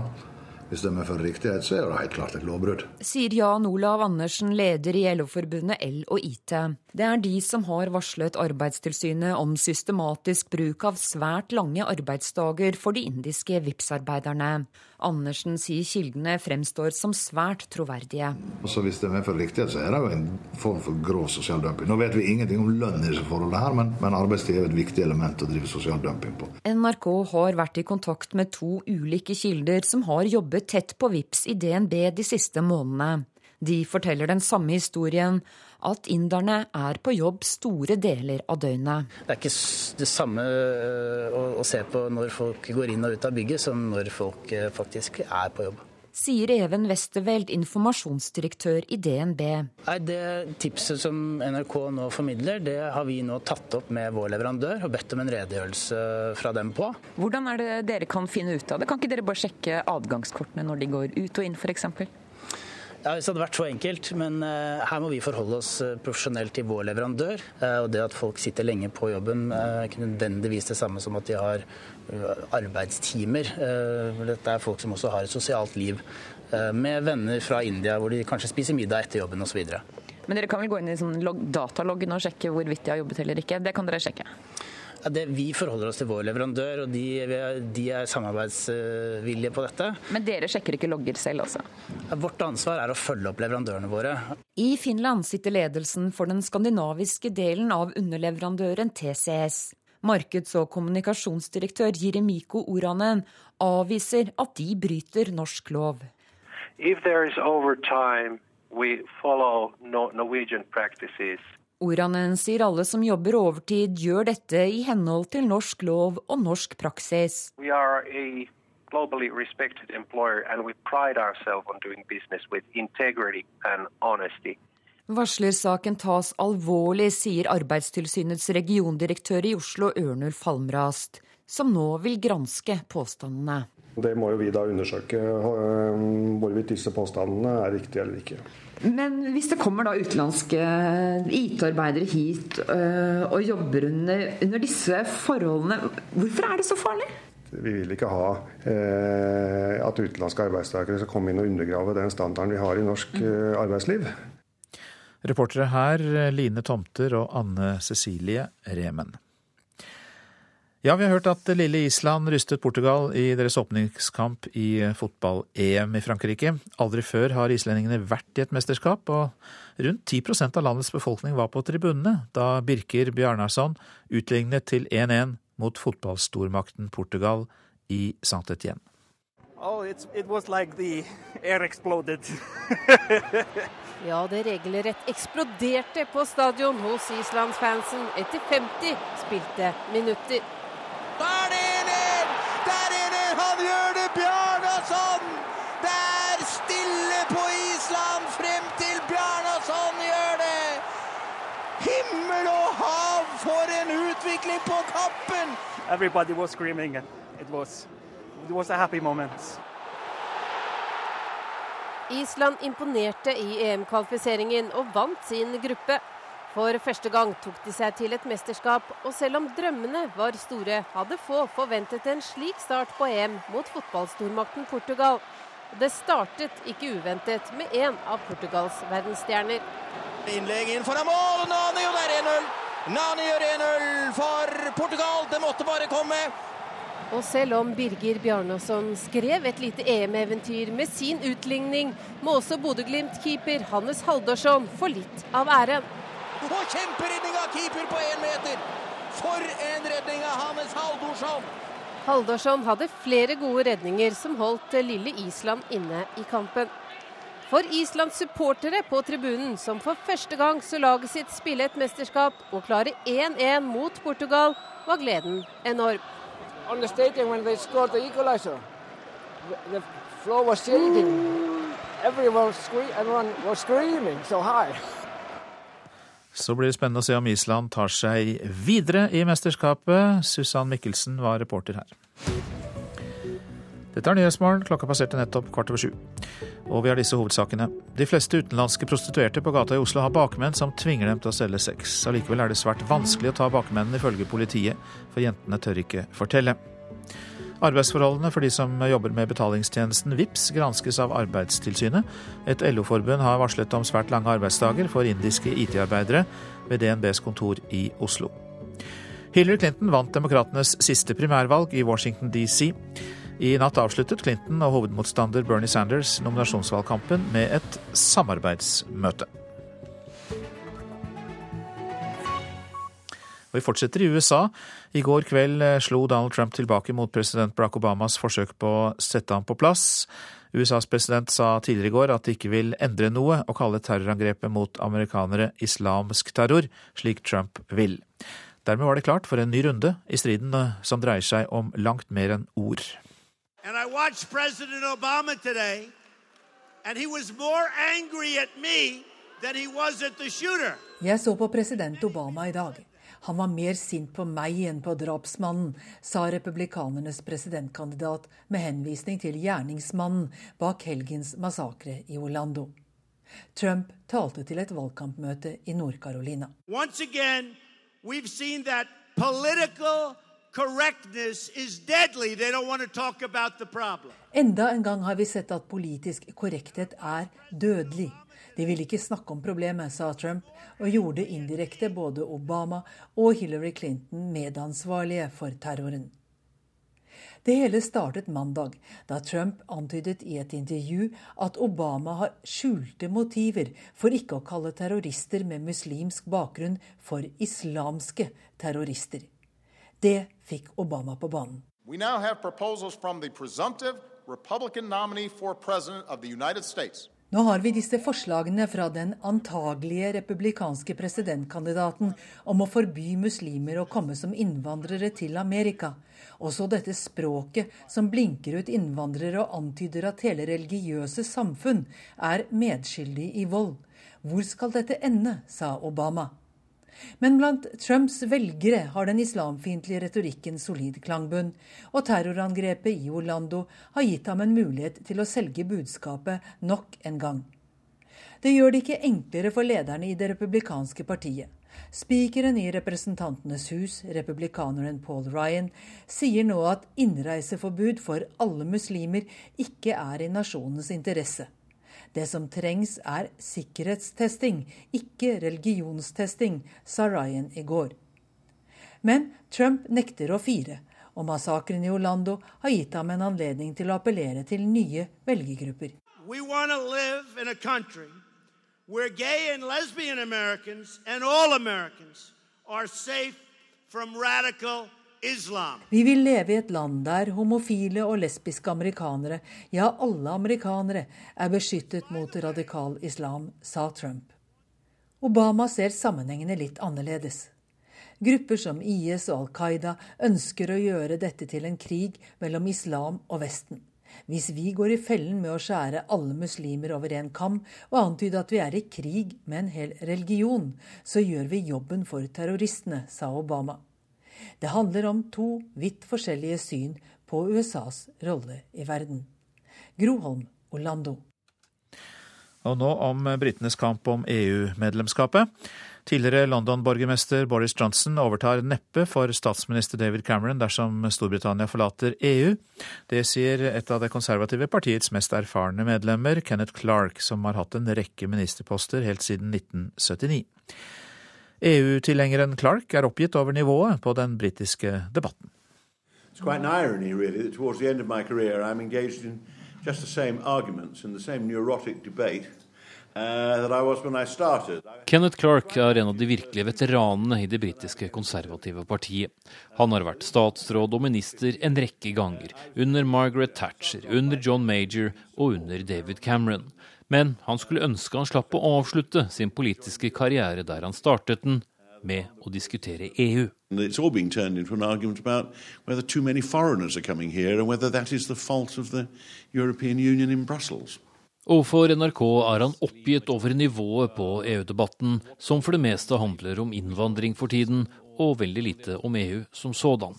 hvis de er for riktighet, så er det helt klart et lovbrudd. Sier Jan Olav Andersen, leder i LO-forbundet L og IT. Det er de som har varslet Arbeidstilsynet om systematisk bruk av svært lange arbeidsdager for de indiske VIPS-arbeiderne. Andersen sier kildene fremstår som svært troverdige. Også hvis det er for riktighet, så er det jo en form for grov sosial dumping. Nå vet vi ingenting om lønn i disse forholdene, her, men, men arbeidstid er et viktig element å drive sosial dumping på. NRK har vært i kontakt med to ulike kilder som har jobbet tett på VIPS i DNB de siste månedene. De forteller den samme historien, at inderne er på jobb store deler av døgnet. Det er ikke det samme å, å se på når folk går inn og ut av bygget, som når folk faktisk er på jobb. Sier Even Westerveld, informasjonsdirektør i DNB. Nei, Det tipset som NRK nå formidler, det har vi nå tatt opp med vår leverandør og bedt om en redegjørelse fra dem på. Hvordan er det dere kan finne ut av det? Kan ikke dere bare sjekke adgangskortene når de går ut og inn f.eks.? Ja, Hvis det hadde vært så enkelt, men uh, her må vi forholde oss uh, profesjonelt til vår leverandør. Uh, og det at folk sitter lenge på jobben, er ikke nødvendigvis det samme som at de har arbeidstimer. dette er folk som også har et sosialt liv med venner fra India, hvor de kanskje spiser middag etter jobben osv. Men dere kan vel gå inn i sånn dataloggen og sjekke hvorvidt de har jobbet eller ikke? Det kan dere sjekke? Ja, det, vi forholder oss til vår leverandør, og de, de, er samarbeidsvillige på dette. Men dere sjekker ikke logger selv, altså? Ja, vårt ansvar er å følge opp leverandørene våre. I Finland sitter ledelsen for den skandinaviske delen av underleverandøren TCS. Markeds- og kommunikasjonsdirektør Jiremiko Oranen avviser at de bryter norsk lov. If there is overtime, we follow Norwegian practices. Oranen sier alle som jobber overtid, gjør dette i henhold til norsk lov og norsk praksis. Globally respected employer and we pride ourselves on doing business with integrity and honesty. Varslersaken tas alvorlig, sier Arbeidstilsynets regiondirektør i Oslo, Ørnulf Halmrast, som nå vil granske påstandene. Det må jo vi da undersøke hvorvidt disse påstandene er riktige eller ikke. Men hvis det kommer da utenlandske IT-arbeidere hit øh, og jobber under, under, disse forholdene, hvorfor er det så farlig? Vi vil ikke ha eh, at utenlandske arbeidstakere skal komme inn og undergrave den standarden vi har i norsk eh, arbeidsliv. Reportere her Line Tomter og Anne Cecilie Remen. Ja, vi har hørt at lille Island rystet Portugal i deres åpningskamp i fotball-EM i Frankrike. Aldri før har islendingene vært i et mesterskap, og rundt 10% av landets befolkning var på tribunene da Birker Bjarnarsson utlignet til 1-1 mot fotballstormakten Portugal i Saint Etienne. Oh, it was like the air exploded. (laughs) ja, det regelrett eksploderte på stadion hos islandsfansen etter 50 spilte minutter. Utvikling på kappen! Everybody was screaming. It was, it was a happy moment. Island imponerte i EM-kvalifiseringen og vant sin gruppe. For første gang tok de seg til et mesterskap, og selv om drømmene var store, hadde få forventet en slik start på EM mot fotballstormakten Portugal. Det startet ikke uventet med en av Portugals verdensstjerner. Innlegg inn foran mål, og det er 1-0! Nani gjør 1-0 for Portugal, det måtte bare komme. Og selv om Birger Bjarnason skrev et lite EM-eventyr med sin utligning, må også Bodø-Glimt-keeper Hannes Haldorsson få litt av æren. Og kjemperedning av keeper på én meter! For en redning av Hannes Haldorsson! Haldorsson hadde flere gode redninger som holdt lille Island inne i kampen. For Islands supportere på tribunen, som for første gang så laget sitt spille et mesterskap og klare 1-1 mot Portugal, var gleden enorm. The stadium when they scored the equalizer, the floor was shaking. Everyone was, scre everyone was screaming so high. Så blir det spennende å se om Island tar seg videre i mesterskapet. Susann Mikkelsen var reporter her. Dette er Nyhetsmorgen. Klokka passerte nettopp kvart over sju. Og vi har disse hovedsakene. De fleste utenlandske prostituerte på gata i Oslo har bakmenn som tvinger dem til å selge sex. Allikevel er det svært vanskelig å ta bakmennene, ifølge politiet, for jentene tør ikke fortelle. Arbeidsforholdene for de som jobber med betalingstjenesten VIPS granskes av Arbeidstilsynet. Et LO-forbund har varslet om svært lange arbeidsdager for indiske IT-arbeidere ved DNBs kontor i Oslo. Hillary Clinton vant demokratenes siste primærvalg i Washington DC. I natt avsluttet Clinton og hovedmotstander Bernie Sanders nominasjonsvalgkampen med et samarbeidsmøte. Og Vi fortsetter i USA. I går kveld eh, slo Donald Trump tilbake mot president Barack Obamas forsøk på å sette ham på plass. USAs president sa tidligere i går at de ikke vil endre noe og kalle terrorangrepet mot amerikanere islamsk terror, slik Trump vil. Dermed var det klart for en ny runde i striden eh, som dreier seg om langt mer enn ord. And I watched President Obama today, and he was more angry at me than he was at the shooter. Jeg så på president Obama i dag. Han var mer sint på meg enn på drapsmannen, sa republikanernes presidentkandidat med henvisning til gjerningsmannen bak helgens massakre i Orlando. Trump talte til et valgkampmøte i Nord-Carolina. Once again, we've seen that political Enda en gang har vi sett at politisk korrekthet er dødelig. De vil ikke snakke om problemet, sa Trump, og gjorde indirekte både Obama og Hillary Clinton medansvarlige for terroren. Det hele startet mandag, da Trump antydet i et intervju at Obama har skjulte motiver for ikke å kalle terrorister med muslimsk bakgrunn for islamske terrorister. Det fikk Obama på banen. We now have proposals from the presumptive Republican nominee for president of the United States. Nå har vi disse forslagene fra den antagelige republikanske presidentkandidaten om å forby muslimer å komme som innvandrere til Amerika. Også dette språket som blinker ut innvandrere og antyder at hele religiøse samfunn er medskyldig i vold. Hvor skal dette ende, sa Obama. Men blant Trumps velgere har den islamfiendtlige retorikken solid klangbunn, og terrorangrepet i Orlando har gitt ham en mulighet til å selge budskapet nok en gang. Det gjør det ikke enklere for lederne i det republikanske partiet. Spikeren i Representantenes hus, republikaneren Paul Ryan, sier nå at innreiseforbud for alle muslimer ikke er i nasjonens interesse. Det som trengs er sikkerhetstesting, ikke religionstesting, sa Ryan i går. Men Trump nekter å fire, og massakren i Orlando har gitt ham en anledning til å appellere til nye velgergrupper. We want to live in a country gay and lesbian Americans and all Americans are safe from radical vi vil leve i et land der homofile og lesbiske amerikanere, ja alle amerikanere, er beskyttet mot radikal islam, sa Trump. Obama ser sammenhengene litt annerledes. Grupper som IS og Al Qaida ønsker å gjøre dette til en krig mellom islam og Vesten. Hvis vi går i fellen med å skjære alle muslimer over en kam og antyde at vi er i krig med en hel religion, så gjør vi jobben for terroristene, sa Obama. Det handler om to vidt forskjellige syn på USAs rolle i verden. Groholm, Orlando. Og nå om britenes kamp om EU-medlemskapet. Tidligere London-borgermester Boris Johnson overtar neppe for statsminister David Cameron dersom Storbritannia forlater EU. Det sier et av det konservative partiets mest erfarne medlemmer, Kenneth Clark, som har hatt en rekke ministerposter helt siden 1979. EU-tilhengeren Clark er oppgitt over nivået på den britiske debatten. It's quite an irony, really, that towards the end of my career I'm engaged in just the same arguments and the same neurotic debate uh, Kenneth Clark er en av de virkelige veteranene i det britiske konservative partiet. Han har vært statsråd og minister en rekke ganger, under Margaret Thatcher, under John Major og under David Cameron. Men han skulle ønske han slapp å avslutte sin politiske karriere der han startet den, med å diskutere EU. Overfor NRK er han oppgitt over nivået på EU-debatten, som for det meste handler om innvandring for tiden, og veldig lite om EU som sådan.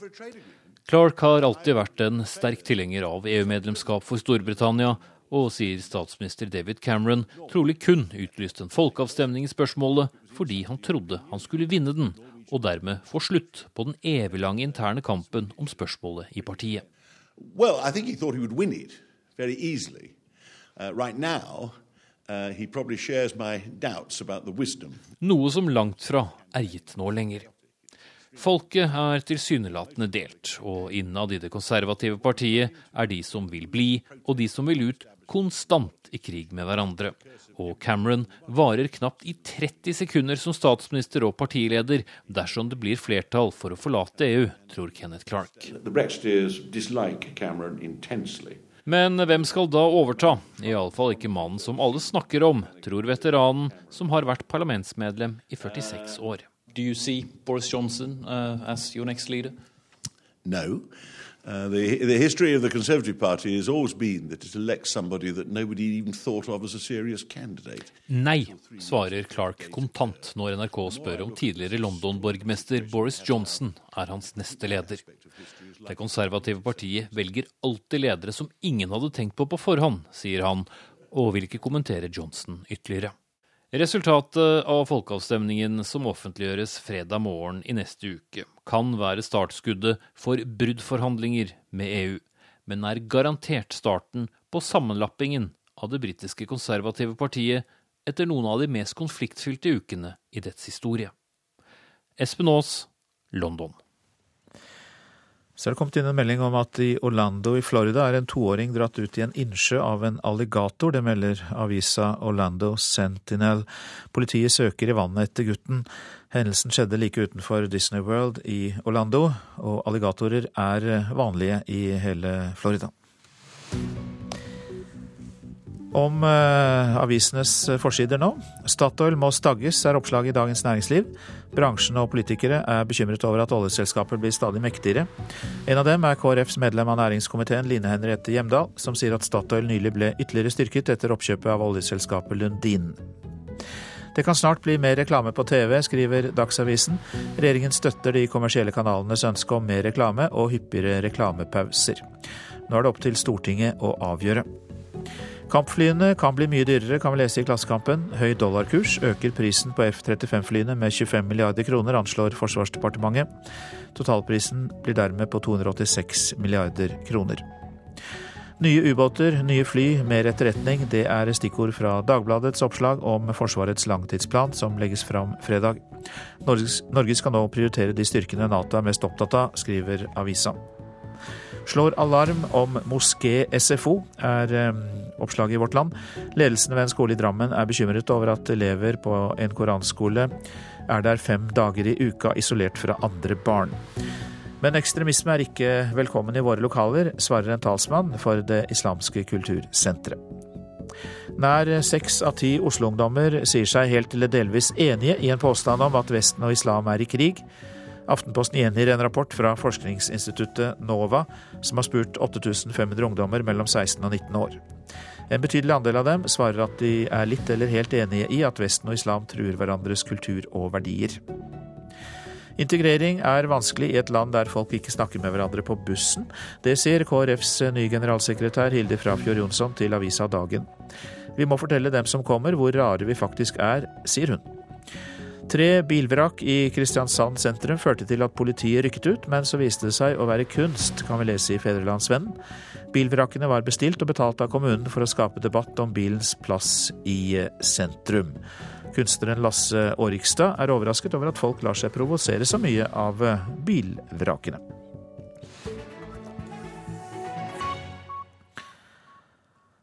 Clark har alltid vært en sterk tilhenger av EU-medlemskap for Storbritannia, og sier statsminister David Cameron trolig kun utlyste en folkeavstemning i spørsmålet fordi han trodde han skulle vinne den, og dermed få slutt på den eviglange interne kampen om spørsmålet i partiet. Well, I think he thought he would win it very easily. Uh, right now, uh, he probably shares my doubts about the wisdom. Noe som langt fra er gitt nå lenger. Folket er tilsynelatende delt, og innad i det konservative partiet er de som vil bli, og de som vil ut, konstant i krig med hverandre. Og Cameron varer knapt i 30 sekunder som statsminister og partileder dersom det blir flertall for å forlate EU, tror Kenneth Clark. Men hvem skal da overta? Iallfall ikke mannen som alle snakker om, tror veteranen som har vært parlamentsmedlem i 46 år. Do you see Boris Johnson uh, as your next leader? No. Uh, the, the history of the Conservative Party has always been that it elects somebody that nobody even thought of as a serious candidate. Nei, svarer Clark kontant når NRK spør om tidligere London-borgmester Boris Johnson er hans neste leder. Det konservative partiet velger alltid ledere som ingen hadde tenkt på på forhånd, sier han, og vil ikke kommentere Johnson ytterligere. Resultatet av folkeavstemningen som offentliggjøres fredag morgen i neste uke, kan være startskuddet for bruddforhandlinger med EU, men er garantert starten på sammenlappingen av det britiske konservative partiet etter noen av de mest konfliktfylte ukene i dets historie. Espen Aas, London. Så er det kommet inn en melding om at i Orlando i Florida er en toåring dratt ut i en innsjø av en alligator. Det melder avisa Orlando Sentinel. Politiet søker i vannet etter gutten. Hendelsen skjedde like utenfor Disney World i Orlando, og alligatorer er vanlige i hele Florida. Om eh, avisenes forsider nå. Statoil må stagges, er oppslaget i Dagens Næringsliv. Bransjen og politikere er bekymret over at oljeselskaper blir stadig mektigere. En av dem er KrFs medlem av næringskomiteen Line Henriette Hjemdal, som sier at Statoil nylig ble ytterligere styrket etter oppkjøpet av oljeselskapet Lundin. Det kan snart bli mer reklame på TV, skriver Dagsavisen. Regjeringen støtter de kommersielle kanalenes ønske om mer reklame og hyppigere reklamepauser. Nå er det opp til Stortinget å avgjøre. Kampflyene kan bli mye dyrere, kan vi lese i Klassekampen. Høy dollarkurs øker prisen på F-35-flyene med 25 milliarder kroner, anslår Forsvarsdepartementet. Totalprisen blir dermed på 286 milliarder kroner. Nye ubåter, nye fly, mer etterretning. Det er stikkord fra Dagbladets oppslag om Forsvarets langtidsplan som legges fram fredag. Norge skal nå prioritere de styrkene Nato er mest opptatt av, skriver avisa. Slår alarm om moské-SFO, er oppslaget i Vårt Land. Ledelsen ved en skole i Drammen er bekymret over at elever på en koranskole er der fem dager i uka isolert fra andre barn. Men ekstremisme er ikke velkommen i våre lokaler, svarer en talsmann for Det islamske kultursenteret. Nær seks av ti Oslo-ungdommer sier seg helt eller delvis enige i en påstand om at Vesten og islam er i krig. Aftenposten gjengir en rapport fra forskningsinstituttet NOVA, som har spurt 8500 ungdommer mellom 16 og 19 år. En betydelig andel av dem svarer at de er litt eller helt enige i at Vesten og islam truer hverandres kultur og verdier. Integrering er vanskelig i et land der folk ikke snakker med hverandre på bussen. Det sier KrFs nye generalsekretær Hilde Frafjord Jonsson til avisa Dagen. Vi må fortelle dem som kommer hvor rare vi faktisk er, sier hun. Tre bilvrak i Kristiansand sentrum førte til at politiet rykket ut, men så viste det seg å være kunst, kan vi lese i Fedrelandsvennen. Bilvrakene var bestilt og betalt av kommunen for å skape debatt om bilens plass i sentrum. Kunstneren Lasse Årikstad er overrasket over at folk lar seg provosere så mye av bilvrakene.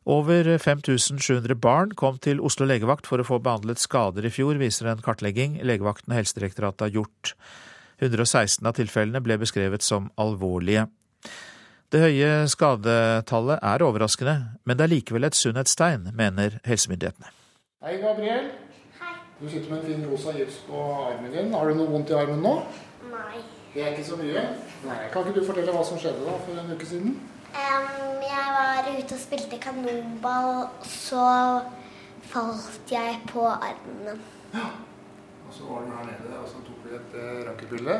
Over 5700 barn kom til Oslo legevakt for å få behandlet skader i fjor, viser en kartlegging legevakten og Helsedirektoratet har gjort. 116 av tilfellene ble beskrevet som alvorlige. Det høye skadetallet er overraskende, men det er likevel et sunnhetstegn, mener helsemyndighetene. Hei, Gabriel. Hei. Du sitter med en fin rosa gips på armen din. Har du noe vondt i armen nå? Nei. Det er ikke så mye? Nei. Kan ikke du fortelle hva som skjedde da for en uke siden? Um, jeg var ute og spilte kanonball, så falt jeg på armen. Ja. Og så var du her nede og så tok du et uh, rakkebilde.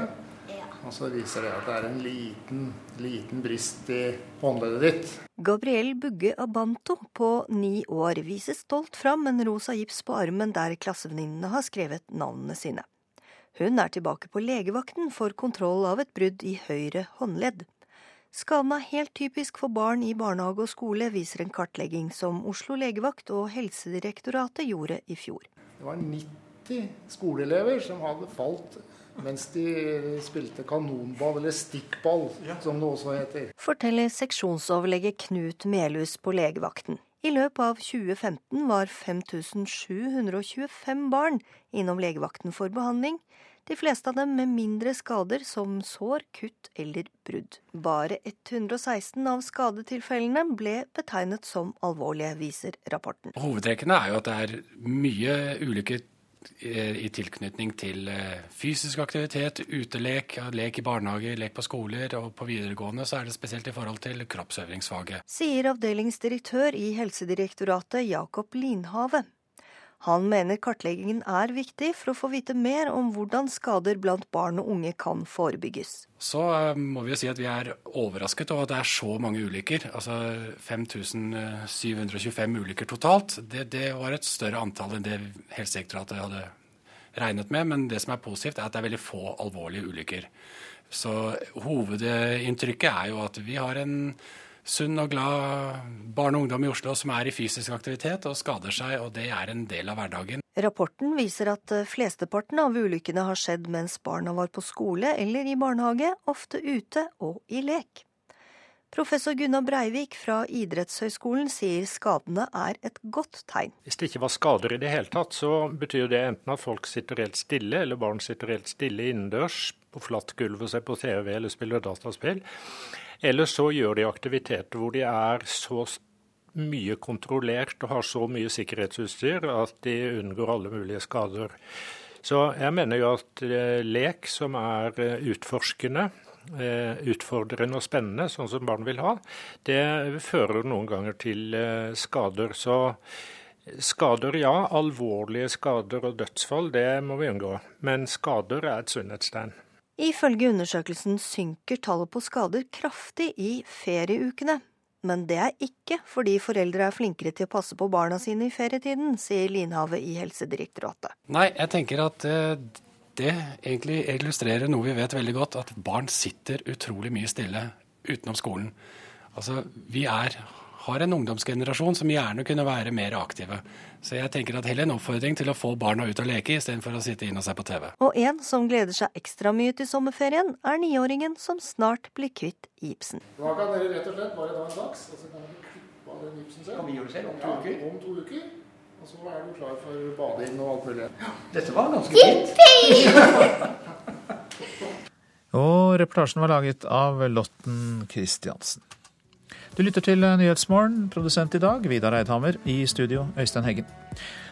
Ja. Og så viser det at det er en liten, liten brist i håndleddet ditt. Gabriel Bugge Abanto på ni år viser stolt fram en rosa gips på armen der klassevenninnene har skrevet navnene sine. Hun er tilbake på legevakten for kontroll av et brudd i høyre håndledd. Skaden er helt typisk for barn i barnehage og skole, viser en kartlegging som Oslo legevakt og Helsedirektoratet gjorde i fjor. Det var 90 skoleelever som hadde falt mens de spilte kanonball, eller stikkball, som det også heter. Forteller seksjonsoverlege Knut Melhus på legevakten. I løpet av 2015 var 5725 barn innom legevakten for behandling, de fleste av dem med mindre skader som sår, kutt eller brudd. Bare 116 av skadetilfellene ble betegnet som alvorlige, viser rapporten. Hovedtrekkene er jo at det er mye ulykker i tilknytning til fysisk aktivitet, utelek, lek i barnehage, lek på skoler, og på videregående så er det spesielt i forhold til kroppsøvingsfaget. Sier avdelingsdirektør i Helsedirektoratet Jakob Linhave. Han mener kartleggingen er viktig for å få vite mer om hvordan skader blant barn og unge kan forebygges. Så må vi jo si at vi er overrasket over at det er så mange ulykker. Altså 5725 ulykker totalt. Det, det var et større antall enn det Helsedirektoratet hadde regnet med. Men det som er positivt, er at det er veldig få alvorlige ulykker. Så hovedinntrykket er jo at vi har en sunn og glad barn og ungdom i Oslo som er i fysisk aktivitet og skader seg, og det er en del av hverdagen. Rapporten viser at flesteparten av ulykkene har skjedd mens barna var på skole eller i barnehage, ofte ute og i lek. Professor Gunnar Breivik fra Idrettshøgskolen sier skadene er et godt tegn. Hvis det ikke var skader i det hele tatt, så betyr det enten at folk sitter helt stille, eller barn sitter helt stille innendørs på flatt gulv og ser på TV eller spiller dataspill. Eller så gjør de aktiviteter hvor de er så mye kontrollert og har så mye sikkerhetsutstyr at de unngår alle mulige skader. Så jeg mener jo at lek som er utforskende, utfordrende og spennende, sånn som barn vil ha, det fører noen ganger til skader. Så skader, ja. Alvorlige skader og dødsfall, det må vi unngå. Men skader er et sunnhetstegn. Ifølge undersøkelsen synker tallet på skader kraftig i ferieukene. Men det er ikke fordi foreldre er flinkere til å passe på barna sine i ferietiden, sier Linhave i Helsedirektoratet. Nei, jeg tenker at det egentlig illustrerer noe vi vet veldig godt, at barn sitter utrolig mye stille utenom skolen. Altså, vi er, har en ungdomsgenerasjon som gjerne kunne være mer aktive. Så jeg tenker at heller en oppfordring til å få barna ut og leke, istedenfor å sitte inne og se på TV. Og en som gleder seg ekstra mye til sommerferien, er niåringen som snart blir kvitt gipsen. Da kan dere rett og slett bare ta en dags, og så kan dere klippe av den gipsen selv. Kan vi gjøre det selv om to uker? Ja, om to uker. Og så er du klar for bading og alt mulig. Ja, dette var ganske fint. (laughs) og reportasjen var laget av Lotten Christiansen. Du lytter til Nyhetsmorgen, produsent i dag Vidar Eidhammer, i studio Øystein Heggen.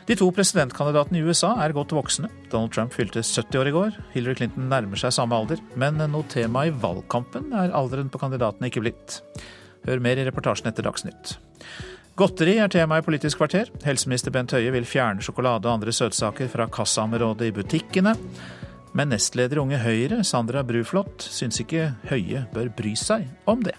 De to presidentkandidatene i USA er godt voksne. Donald Trump fylte 70 år i går. Hillary Clinton nærmer seg samme alder. Men noe tema i valgkampen er alderen på kandidatene ikke blitt. Hør mer i reportasjen etter Dagsnytt. Godteri er tema i Politisk kvarter. Helseminister Bent Høie vil fjerne sjokolade og andre søtsaker fra kassaområdet i butikkene. Men nestleder Unge Høyre, Sandra Bruflot, syns ikke Høie bør bry seg om det.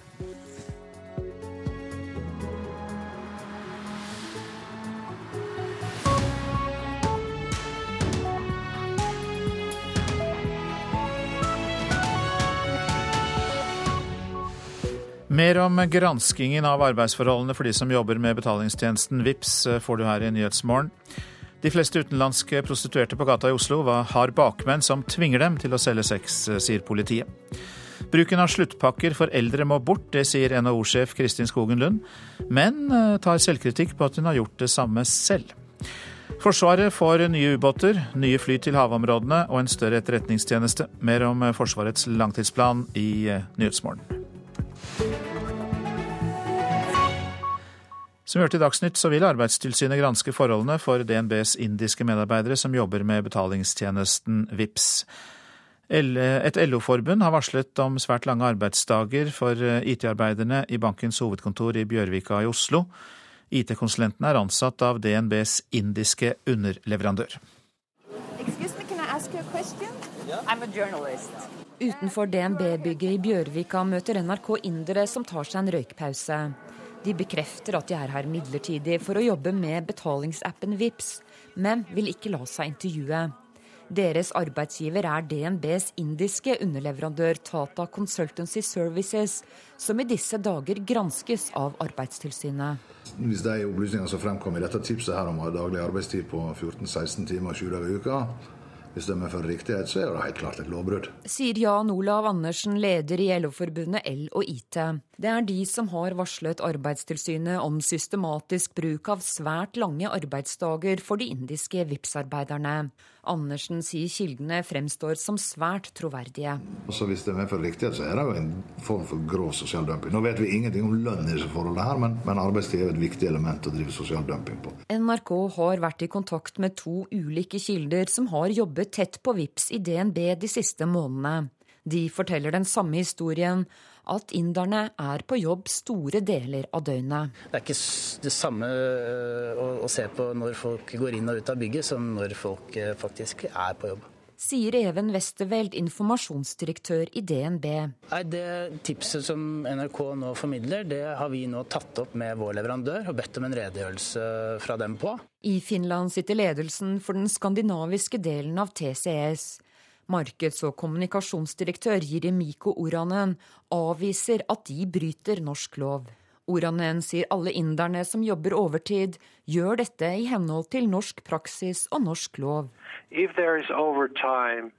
Mer om granskingen av arbeidsforholdene for de som jobber med betalingstjenesten VIPS får du her i Nyhetsmorgen. De fleste utenlandske prostituerte på gata i Oslo har bakmenn som tvinger dem til å selge sex, sier politiet. Bruken av sluttpakker for eldre må bort, det sier NHO-sjef Kristin Skogen Lund, men tar selvkritikk på at hun har gjort det samme selv. Forsvaret får nye ubåter, nye fly til havområdene og en større etterretningstjeneste. Mer om Forsvarets langtidsplan i Nyhetsmorgen. Som vi i Dagsnytt, så vil Arbeidstilsynet granske forholdene for DNBs indiske medarbeidere som jobber med betalingstjenesten VIPS. Et LO-forbund har varslet om svært lange arbeidsdager for eh, IT-arbeiderne i bankens hovedkontor i Bjørvika i Oslo. IT-konsulentene er ansatt av DNBs indiske underleverandør. Utenfor DNB-bygget i Bjørvika møter NRK indere som tar seg en røykpause. De bekrefter at de er her midlertidig for å jobbe med betalingsappen VIPS, men vil ikke la seg intervjue. Deres arbeidsgiver er DNBs indiske underleverandør Tata Consultancy Services, som i disse dager granskes av Arbeidstilsynet. Hvis de opplysningene som fremkom i dette tipset her om daglig arbeidstid på 14-16 timer 20 dager i uka, hvis de er for riktighet, så er det helt klart et lovbrudd. Sier Jan Olav Andersen, leder i LO-forbundet L og IT. Det er de som har varslet Arbeidstilsynet om systematisk bruk av svært lange arbeidsdager for de indiske VIPS-arbeiderne. Andersen sier kildene fremstår som svært troverdige. Også hvis det for riktighet, så er det jo en form for grov sosial dumping. Nå vet vi ingenting om lønn i disse forholdene, her, men, men arbeidstid er et viktig element å drive sosial dumping på. NRK har vært i kontakt med to ulike kilder som har jobbet tett på VIPS i DNB de siste månedene. De forteller den samme historien, at inderne er på jobb store deler av døgnet. Det er ikke det samme øh, å, se på når folk går inn og ut av bygget, som når folk øh, faktisk er på jobb. Sier Even Westerveld, informasjonsdirektør i DNB. Nei, det tipset som NRK nå formidler, det har vi nå tatt opp med vår leverandør og bedt om en redegjørelse fra dem på. I Finland sitter ledelsen for den skandinaviske delen av TCS. Markeds- og kommunikasjonsdirektør Jiremiko Oranen avviser at de bryter norsk lov. Oranen sier alle inderne som jobber overtid, gjør dette i henhold til norsk praksis og norsk lov. Overtime,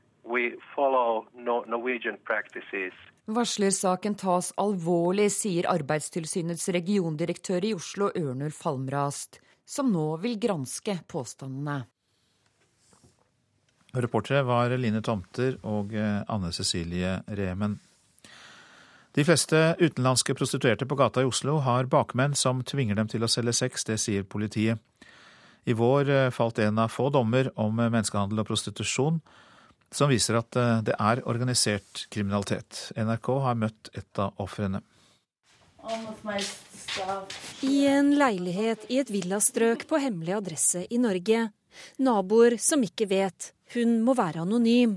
Varslersaken tas alvorlig, sier Arbeidstilsynets regiondirektør i Oslo, Ørnulf Halmrast, som nå vil granske påstandene. Reportere var Line Tomter og eh, Anne Cecilie Remen. De fleste utenlandske prostituerte på gata i Oslo har bakmenn som tvinger dem til å selge sex, det sier politiet. I vår eh, falt en av få dommer om menneskehandel og prostitusjon som viser at eh, det er organisert kriminalitet. NRK har møtt et av ofrene. I en leilighet i et villastrøk på hemmelig adresse i Norge. Naboer som ikke vet. Hun må være anonym.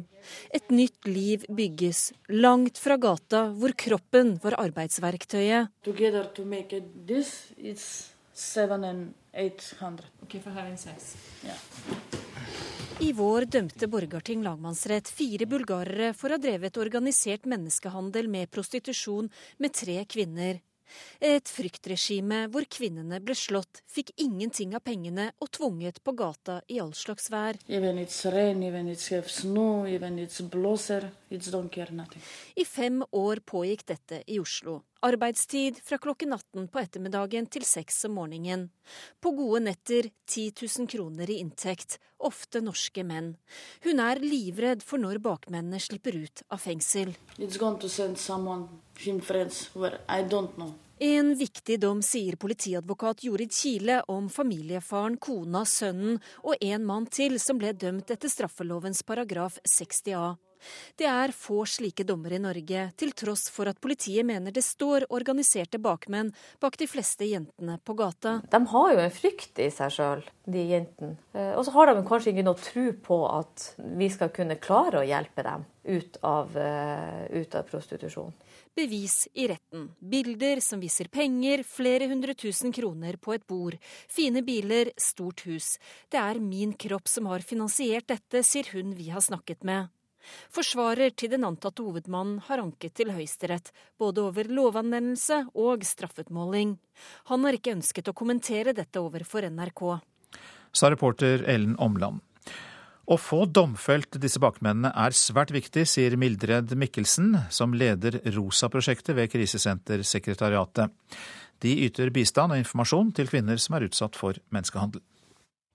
Et nytt liv bygges langt fra gata hvor kroppen var arbeidsverktøyet. I vår dømte Borgarting lagmannsrett fire bulgarere for å ha drevet organisert menneskehandel med prostitusjon med tre kvinner. Et fryktregime hvor kvinnene ble slått, fikk ingenting av pengene og tvunget på gata i all slags vær. I fem år pågikk dette i Oslo. Arbeidstid fra klokken 18 på ettermiddagen til 6 om morgenen. På gode netter 10 000 kroner i inntekt, ofte norske menn. Hun er livredd for når bakmennene slipper ut av fengsel. It's going to send someone, him friends, where I don't know. En viktig dom sier politiadvokat Jorid Kile om familiefaren, kona, sønnen og en mann til som ble dømt etter straffelovens paragraf 60a. Det er få slike dommer i Norge, til tross for at politiet mener det står organiserte bakmenn bak de fleste jentene på gata. De har jo en frykt i seg sjøl, de jentene. Eh, og så har de kanskje ikke noe tro på at vi skal kunne klare å hjelpe dem ut av, eh, ut av prostitusjon bevis i retten. Bilder som viser penger, flere hundre tusen kroner på et bord. Fine biler, stort hus. Det er Min Kropp som har finansiert dette, sier hun vi har snakket med. Forsvarer til den antatte hovedmannen har anket til Høyesterett, både over lovanvendelse og straffutmåling. Han har ikke ønsket å kommentere dette overfor NRK. Sa reporter Ellen Omland. Å få domfelt disse bakmennene er svært viktig, sier Mildred Mikkelsen, som leder ROSA-prosjektet ved Krisesentersekretariatet. De yter bistand og informasjon til kvinner som er utsatt for menneskehandel.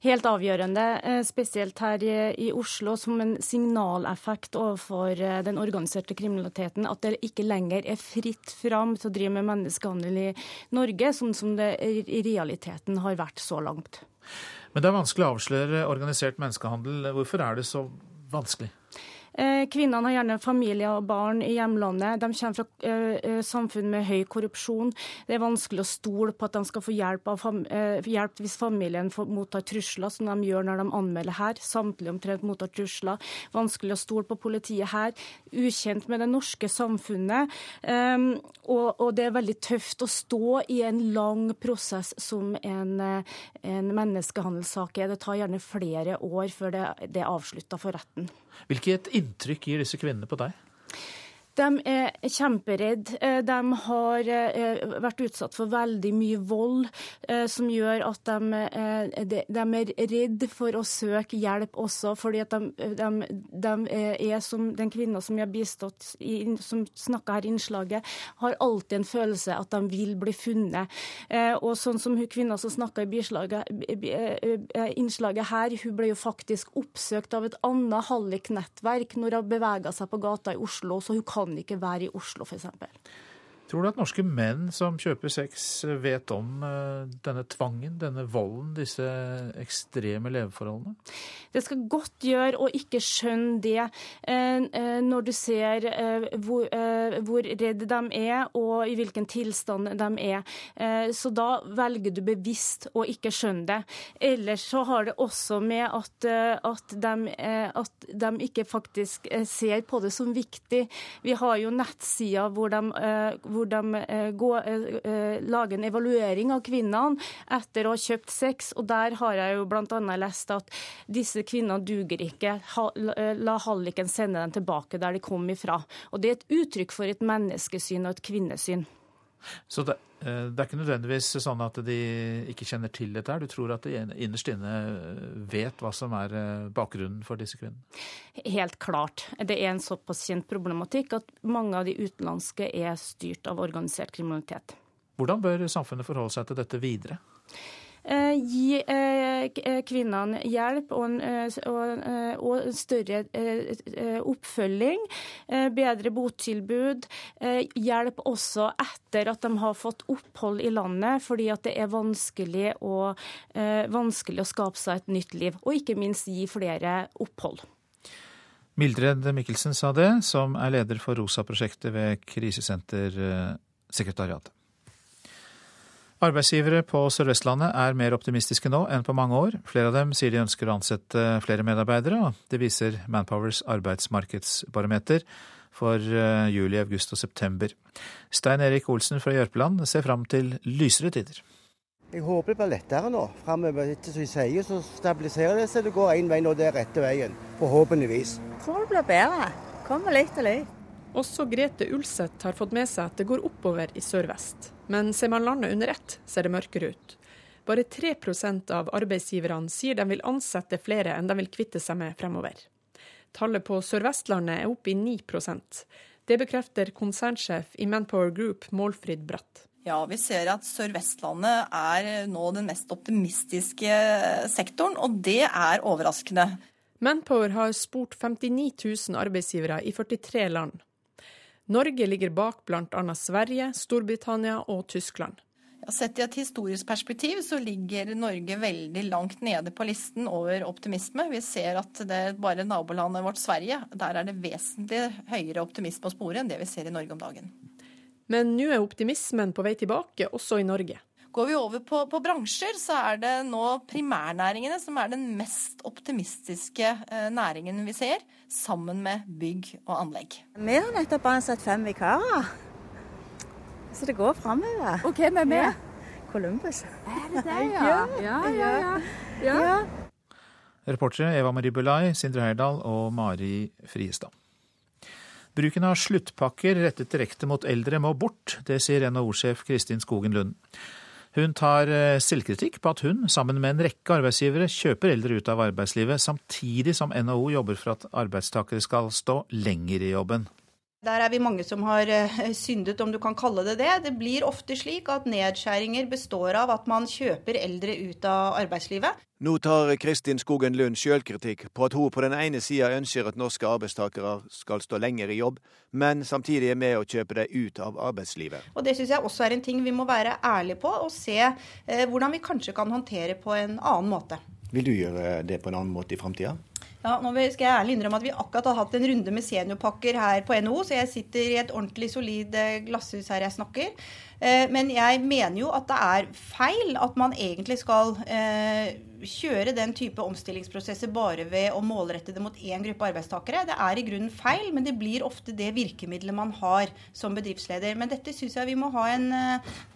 Helt avgjørende, eh, spesielt her i Oslo, som en signaleffekt overfor eh, den organiserte kriminaliteten, at det ikke lenger er fritt fram til å drive med menneskehandel i Norge, sånn som det i realiteten har vært så langt. Men det er vanskelig å avsløre organisert menneskehandel. Hvorfor er det så vanskelig? Eh, kvinnene har gjerne familie og barn i hjemlandet. De kommer fra eh, eh, samfunn med høy korrupsjon. Det er vanskelig å stole på at de skal få hjelp, fam hjelp hvis familien mottar trusler, som de gjør når de anmelder her. Samtlige omtrent mottar trusler. Vanskelig å stole på politiet her. Ukjent med det norske samfunnet. Og, og, det er veldig tøft å stå i en lang prosess som en, en menneskehandelssak er. Det tar gjerne flere år før det, det er avslutta for retten. Hvilket inntrykk gir disse kvinnene på deg? De er kjemperedde. Eh, de har eh, vært utsatt for veldig mye vold, eh, som gjør at de, de er redd for å søke hjelp også, fordi at de, de, de er som den kvinna som jeg har bistått, som snakka her i innslaget, har alltid en følelse at de vil bli funnet. Og sånn som hun kvinna som snakka i innslaget her, hun ble jo faktisk oppsøkt av et annet halliknettverk når hun bevega seg på gata i Oslo, så hun kan kan ikke være i Oslo, f.eks. Tror du at norske menn som kjøper sex, vet om eh, denne tvangen, denne volden, disse ekstreme leveforholdene? Det skal godt gjøre å ikke skjønne det eh, eh, når du ser hvor, hvor redd de er og i hvilken tilstand de er. Så da velger du bevisst å ikke skjønne det. Ellers så har det også med at, at, de, at de ikke faktisk ser på det som viktig. Vi har jo nettsider hvor de hvor de eh, går, eh, eh, lager en evaluering av kvinnene etter å ha kjøpt sex. og Der har jeg jo bl.a. lest at disse kvinnene duger ikke. La halliken sende dem tilbake der de kom ifra. Og Det er et uttrykk for et menneskesyn og et kvinnesyn. Så det, det, er ikke nødvendigvis sånn at de ikke kjenner til dette? Du tror at de innerst inne vet hva som er bakgrunnen for disse kvinnene? Helt klart. Det er en såpass kjent problematikk at mange av de utenlandske er styrt av organisert kriminalitet. Hvordan bør samfunnet forholde seg til dette videre? Eh, gi eh, eh, kvinnene hjelp og, og, og større oppfølging. Bedre botilbud. Hjelp også etter at de har fått opphold i landet, fordi at det er vanskelig å, vanskelig å skape seg et nytt liv. Og ikke minst gi flere opphold. Mildred Mikkelsen sa det, som er leder for ROSA-prosjektet ved Krisesentersekretariatet. Arbeidsgivere på Sør-Vestlandet er mer optimistiske nå enn på mange år. Flere av dem sier de ønsker å ansette flere medarbeidere, og det viser Manpowers arbeidsmarkedsbarometer for eh, juli, august og september. Stein Erik Olsen fra Jørpeland ser fram til lysere tider. Jeg håper det blir lettere nå framover. Etter som jeg sier, så stabiliserer det seg. Det går én vei nå, det er rette veien. Forhåpentligvis. Jeg tror det blir bedre. Kommer litt og litt. Også Grete Ulseth har fått med seg at det går oppover i sør-vest. Men ser man landet under ett, ser det mørkere ut. Bare 3% av arbeidsgiverne sier de vil ansette flere enn de vil kvitte seg med fremover. Tallet på Sør-Vestlandet er oppe i 9% Det bekrefter konsernsjef i Manpower Group, Målfrid Bratt. Ja, vi ser at Sør-Vestlandet er nå den mest optimistiske sektoren, og det er overraskende. Manpower har spurt 59 000 arbeidsgivere i 43 land. Norge ligger bak bl.a. Sverige, Storbritannia og Tyskland. Sett i et historisk perspektiv så ligger Norge veldig langt nede på listen over optimisme. Vi ser at det bare nabolandet vårt Sverige, der er det vesentlig høyere optimisme å spore enn det vi ser i Norge om dagen. Men nå er optimismen på vei tilbake, også i Norge. Går vi over på, på, bransjer, så er det nå primærnæringene som er den mest optimistiske eh, næringen vi ser, sammen med bygg og anlegg. Vi har nettopp ansatt fem vikarer, så det går framover. Og hvem er med? Columbus. Er det det, (laughs) ja? ja, ja, ja. ja. ja. Reportere Eva Marie Bulai, Sindre Heyerdahl og Mari Friestad. Bruken av sluttpakker rettet direkte mot eldre må bort, det sier NHO-sjef Kristin Skogen Lund. Hun tar eh, selvkritikk på at hun, sammen med en rekke arbeidsgivere, kjøper eldre ut av arbeidslivet, samtidig som NHO jobber for at arbeidstakere skal stå lenger i jobben. Der er vi mange som har eh, syndet, om du kan kalle det det. Det blir ofte slik at nedskjæringer består av at man kjøper eldre ut av arbeidslivet. Nå tar Kristin Skogen Lund sjølkritikk på at hun på den ene sida ønsker at norske arbeidstakere skal stå lenger i jobb, men samtidig er med å kjøpe dem ut av arbeidslivet. Og Det syns jeg også er en ting vi må være ærlige på, og se eh, hvordan vi kanskje kan håndtere på en annen måte. Vil du gjøre det på en annen måte i framtida? Ja, nå skal jeg ærlig innrømme at Vi akkurat har hatt en runde med seniorpakker her på NHO, så jeg sitter i et ordentlig solid eh, glasshus her jeg snakker. Eh, men jeg mener jo at det er feil at man egentlig skal eh, kjøre den type omstillingsprosesser bare ved å målrette det mot én gruppe arbeidstakere. Det er i grunnen feil, men det blir ofte det virkemidlet man har som bedriftsleder. Men dette syns jeg vi må ha en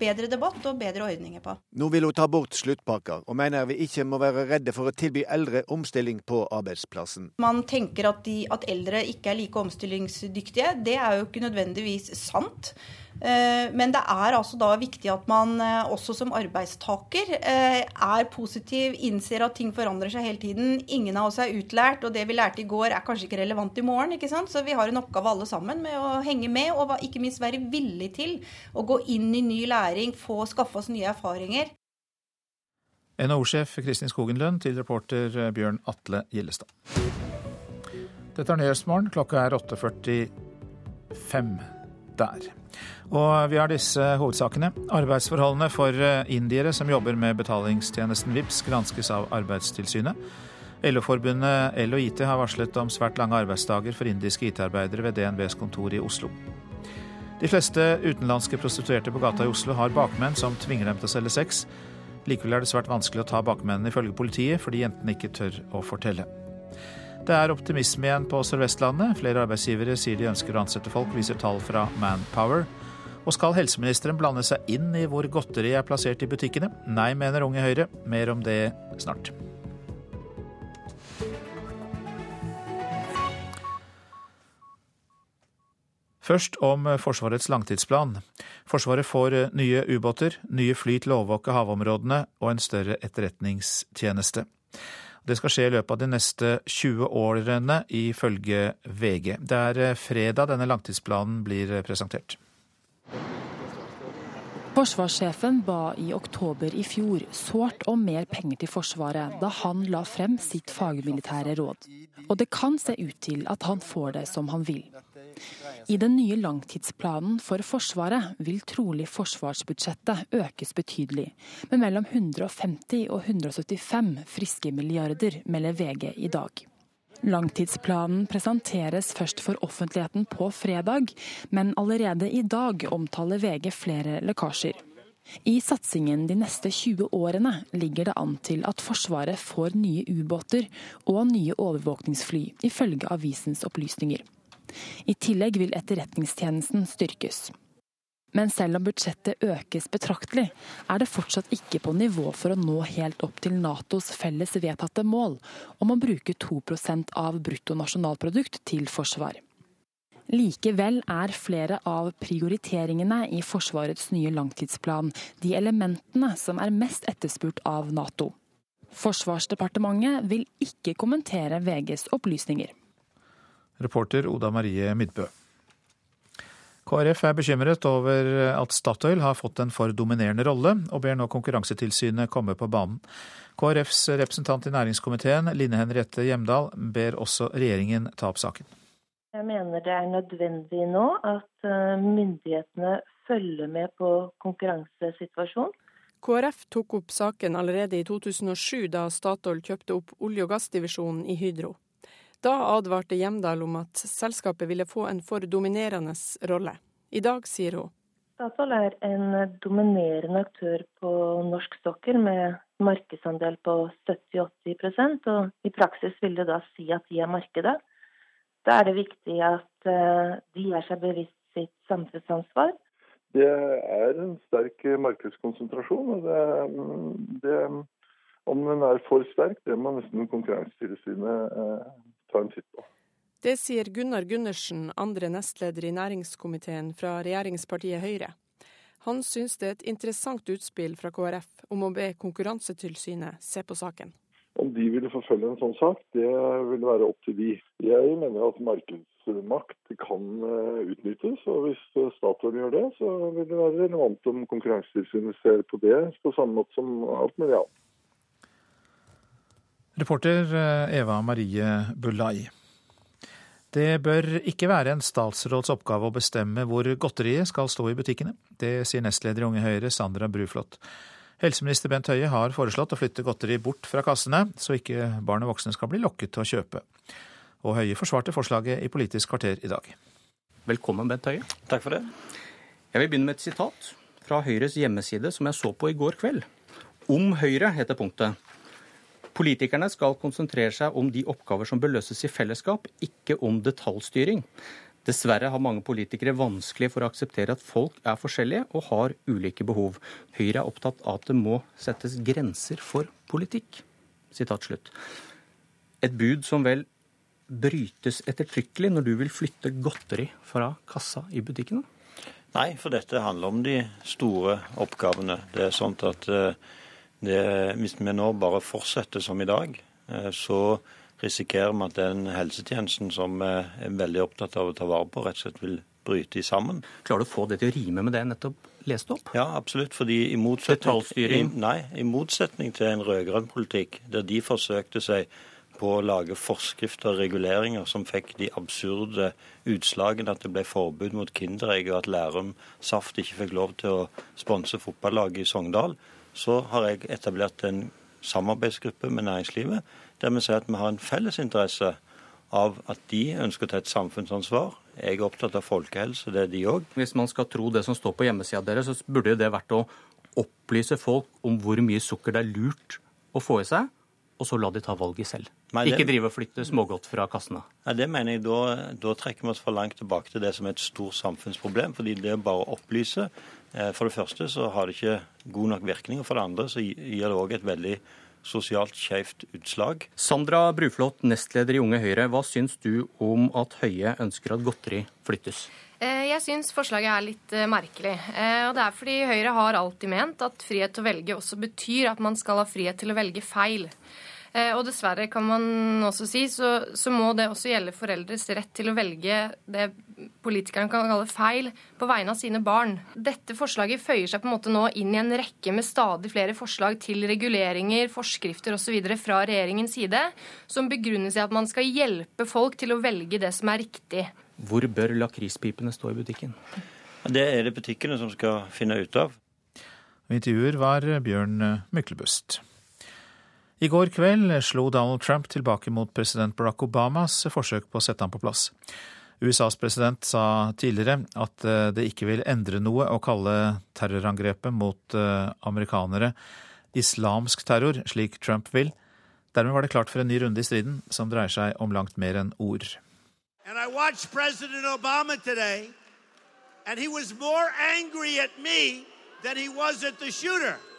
bedre debatt og bedre ordninger på. Nå vil hun ta bort sluttpakker, og mener vi ikke må være redde for å tilby eldre omstilling på arbeidsplassen. Man tenker at, de, at eldre ikke er like omstillingsdyktige. Det er jo ikke nødvendigvis sant. Eh, men det er altså da viktig at man eh, også som arbeidstaker eh, er positiv, innser at ting forandrer seg hele tiden. Ingen av oss er utlært, og det vi lærte i går er kanskje ikke relevant i morgen. ikke sant? Så vi har en oppgave alle sammen med å henge med, og ikke minst være villig til å gå inn i ny læring, få skaffe oss nye erfaringer. NHO-sjef Kristin Skogenlund til reporter Bjørn Atle Gillestad. Dette er Nyhetsmorgen. Klokka er 8.45 der. Og vi har disse hovedsakene. Arbeidsforholdene for eh, indiere som jobber med betalingstjenesten VIPS granskes av Arbeidstilsynet. LO-forbundet LOIT har varslet om svært lange arbeidsdager for indiske IT-arbeidere ved DNBs kontor i Oslo. De fleste utenlandske prostituerte på gata i Oslo har bakmenn som tvinger dem til å selge sex. Likevel er det svært vanskelig å ta bakmennene, ifølge politiet, fordi jentene ikke tør å fortelle. Det er optimisme igjen på Sør-Vestlandet. Flere arbeidsgivere sier de ønsker å ansette folk, viser tall fra Manpower. Og skal helseministeren blande seg inn i hvor godteri er plassert i butikkene? Nei, mener Unge Høyre. Mer om det snart. Først om Forsvarets langtidsplan. Forsvaret får nye ubåter, nye fly til å overvåke havområdene og en større etterretningstjeneste. Det skal skje i løpet av de neste 20 årene, ifølge VG. Det er eh, fredag denne langtidsplanen blir presentert. Forsvarssjefen ba i oktober i fjor sårt om mer penger til Forsvaret da han la frem sitt fagmilitære råd. Og det kan se ut til at han får det som han vil. I den nye langtidsplanen for Forsvaret vil trolig forsvarsbudsjettet økes betydelig, med mellom 150 og 175 friske milliarder, melder VG i dag. Langtidsplanen presenteres først for offentligheten på fredag, men allerede i dag omtaler VG flere lekkasjer. I satsingen de neste 20 årene ligger det an til at Forsvaret får nye ubåter og nye overvåkningsfly, ifølge avisens opplysninger. I tillegg vil etterretningstjenesten styrkes. Men selv om budsjettet økes betraktelig, er det fortsatt ikke på nivå for å nå helt opp til Natos felles vedtatte mål om å bruke 2% av bruttonasjonalprodukt til forsvar. Likevel er flere av prioriteringene i Forsvarets nye langtidsplan de elementene som er mest etterspurt av Nato. Forsvarsdepartementet vil ikke kommentere VGs opplysninger. Reporter Oda Marie Midbø. KrF er bekymret over at Statoil har fått en for dominerende rolle, og ber nå Konkurransetilsynet komme på banen. KrFs representant i næringskomiteen, Line Henriette Hjemdal, ber også regjeringen ta opp saken. Jeg mener det er nødvendig nå at eh, myndighetene følger med på konkurransesituasjonen. KrF tok opp saken allerede i 2007, da Statoil kjøpte opp olje- og gassdivisjonen i Hydro. Da advarte Hjemdal om at selskapet ville få en for dominerende rolle. I dag sier hun. Statoil er en dominerende aktør på norsk sokkel med markedsandel på 70-80 og i praksis vil det da si at de er markedet. Da er det viktig at eh, de er seg bevisst sitt samfunnsansvar. Det er en sterk markedskonsentrasjon. og det, det, Om den er for sterk, det må nesten Konkurransetilsynet eh, ta en titt på. Det sier Gunnar Gundersen, andre nestleder i næringskomiteen fra regjeringspartiet Høyre. Han syns det er et interessant utspill fra KrF om å be Konkurransetilsynet se på saken. Om de ville forfølge en sånn sak, det vil være opp til de. Jeg mener at markedsmakt kan eh, utnyttes, og hvis Statoil gjør det, så vil det være relevant om Konkurransetilsynet ser på det på samme måte som alt mulig annet. Reporter eh, Eva Marie Bulai. Det bør ikke være en statsråds oppgave å bestemme hvor godteriet skal stå i butikkene. Det sier nestleder i Unge Høyre, Sandra Bruflot. Helseminister Bent Høie har foreslått å flytte godteri bort fra kassene, så ikke barn og voksne skal bli lokket til å kjøpe. Og Høie forsvarte forslaget i Politisk kvarter i dag. Velkommen, Bent Høie. Takk for det. Jeg vil begynne med et sitat fra Høyres hjemmeside som jeg så på i går kveld. Om Høyre heter punktet. Politikerne skal konsentrere seg om de oppgaver som bør løses i fellesskap, ikke om detaljstyring. Dessverre har mange politikere vanskelig for å akseptere at folk er forskjellige og har ulike behov. Høyre er opptatt av at det må settes grenser for politikk. Sitat slutt. Et bud som vel brytes ettertrykkelig når du vil flytte godteri fra kassa i butikkene? Nei, for dette handler om de store oppgavene. Det er sånn at uh, det, hvis vi nå bare fortsetter som i dag, eh, så risikerer vi at den helsetjenesten som vi er veldig opptatt av å ta vare på, rett og slett vil bryte sammen. Klarer du å få det til å rime med det jeg nettopp leste opp? Ja, absolutt. fordi i motsetning, i, nei, i motsetning til en rød-grønn politikk, der de forsøkte seg på å lage forskrifter og reguleringer som fikk de absurde utslagene at det ble forbud mot Kinderegg, og at Lærum Saft ikke fikk lov til å sponse fotballaget i Sogndal, så har jeg etablert en samarbeidsgruppe med næringslivet der vi sier at vi har en felles interesse av at de ønsker å ta et samfunnsansvar. Jeg er opptatt av folkehelse, det er de òg. Hvis man skal tro det som står på hjemmesida deres, så burde det vært å opplyse folk om hvor mye sukker det er lurt å få i seg, og så la de ta valget selv. Nei, det... Ikke drive og flytte smågodt fra kassene. Nei, det mener jeg, da, da trekker vi oss for langt tilbake til det som er et stort samfunnsproblem. fordi det er bare å opplyse for det første så har det ikke god nok virkning, og for det andre så gir det òg et veldig sosialt skjevt utslag. Sandra Bruflot, nestleder i Unge Høyre. Hva syns du om at Høie ønsker at godteri flyttes? Eh, jeg syns forslaget er litt eh, merkelig. Og det er fordi Høyre har alltid ment at frihet til å velge også betyr at man skal ha frihet til å velge feil. Eh, og dessverre kan man også si, så, så, må det også gjelde foreldres rett til å velge det politikerne kan kalle feil på vegne av sine barn. Dette forslaget føyer seg på en måte nå inn i en rekke med stadig flere forslag til reguleringer, forskrifter osv. fra regjeringens side, som begrunnes i at man skal hjelpe folk til å velge det som er riktig. Hvor bør lakrispipene stå i butikken? Det er det butikkene som skal finne ut av. Intervjuer var Bjørn Myklebust. I går kveld slo Donald Trump tilbake mot president Barack Obamas forsøk på å sette ham på plass. USAs president sa tidligere at eh, det ikke vil endre noe å kalle terrorangrepet mot eh, amerikanere islamsk terror, slik Trump vil. Dermed var det klart for en ny runde i striden, som dreier seg om langt mer enn ord.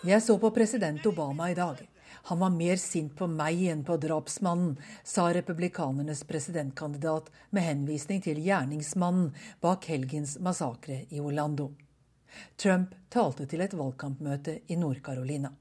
Jeg så på president Obama i dag. Han var mer sint på meg enn på drapsmannen, sa republikanernes presidentkandidat med henvisning til gjerningsmannen bak helgens massakre i Orlando. Trump talte til et valgkampmøte i Nord-Carolina.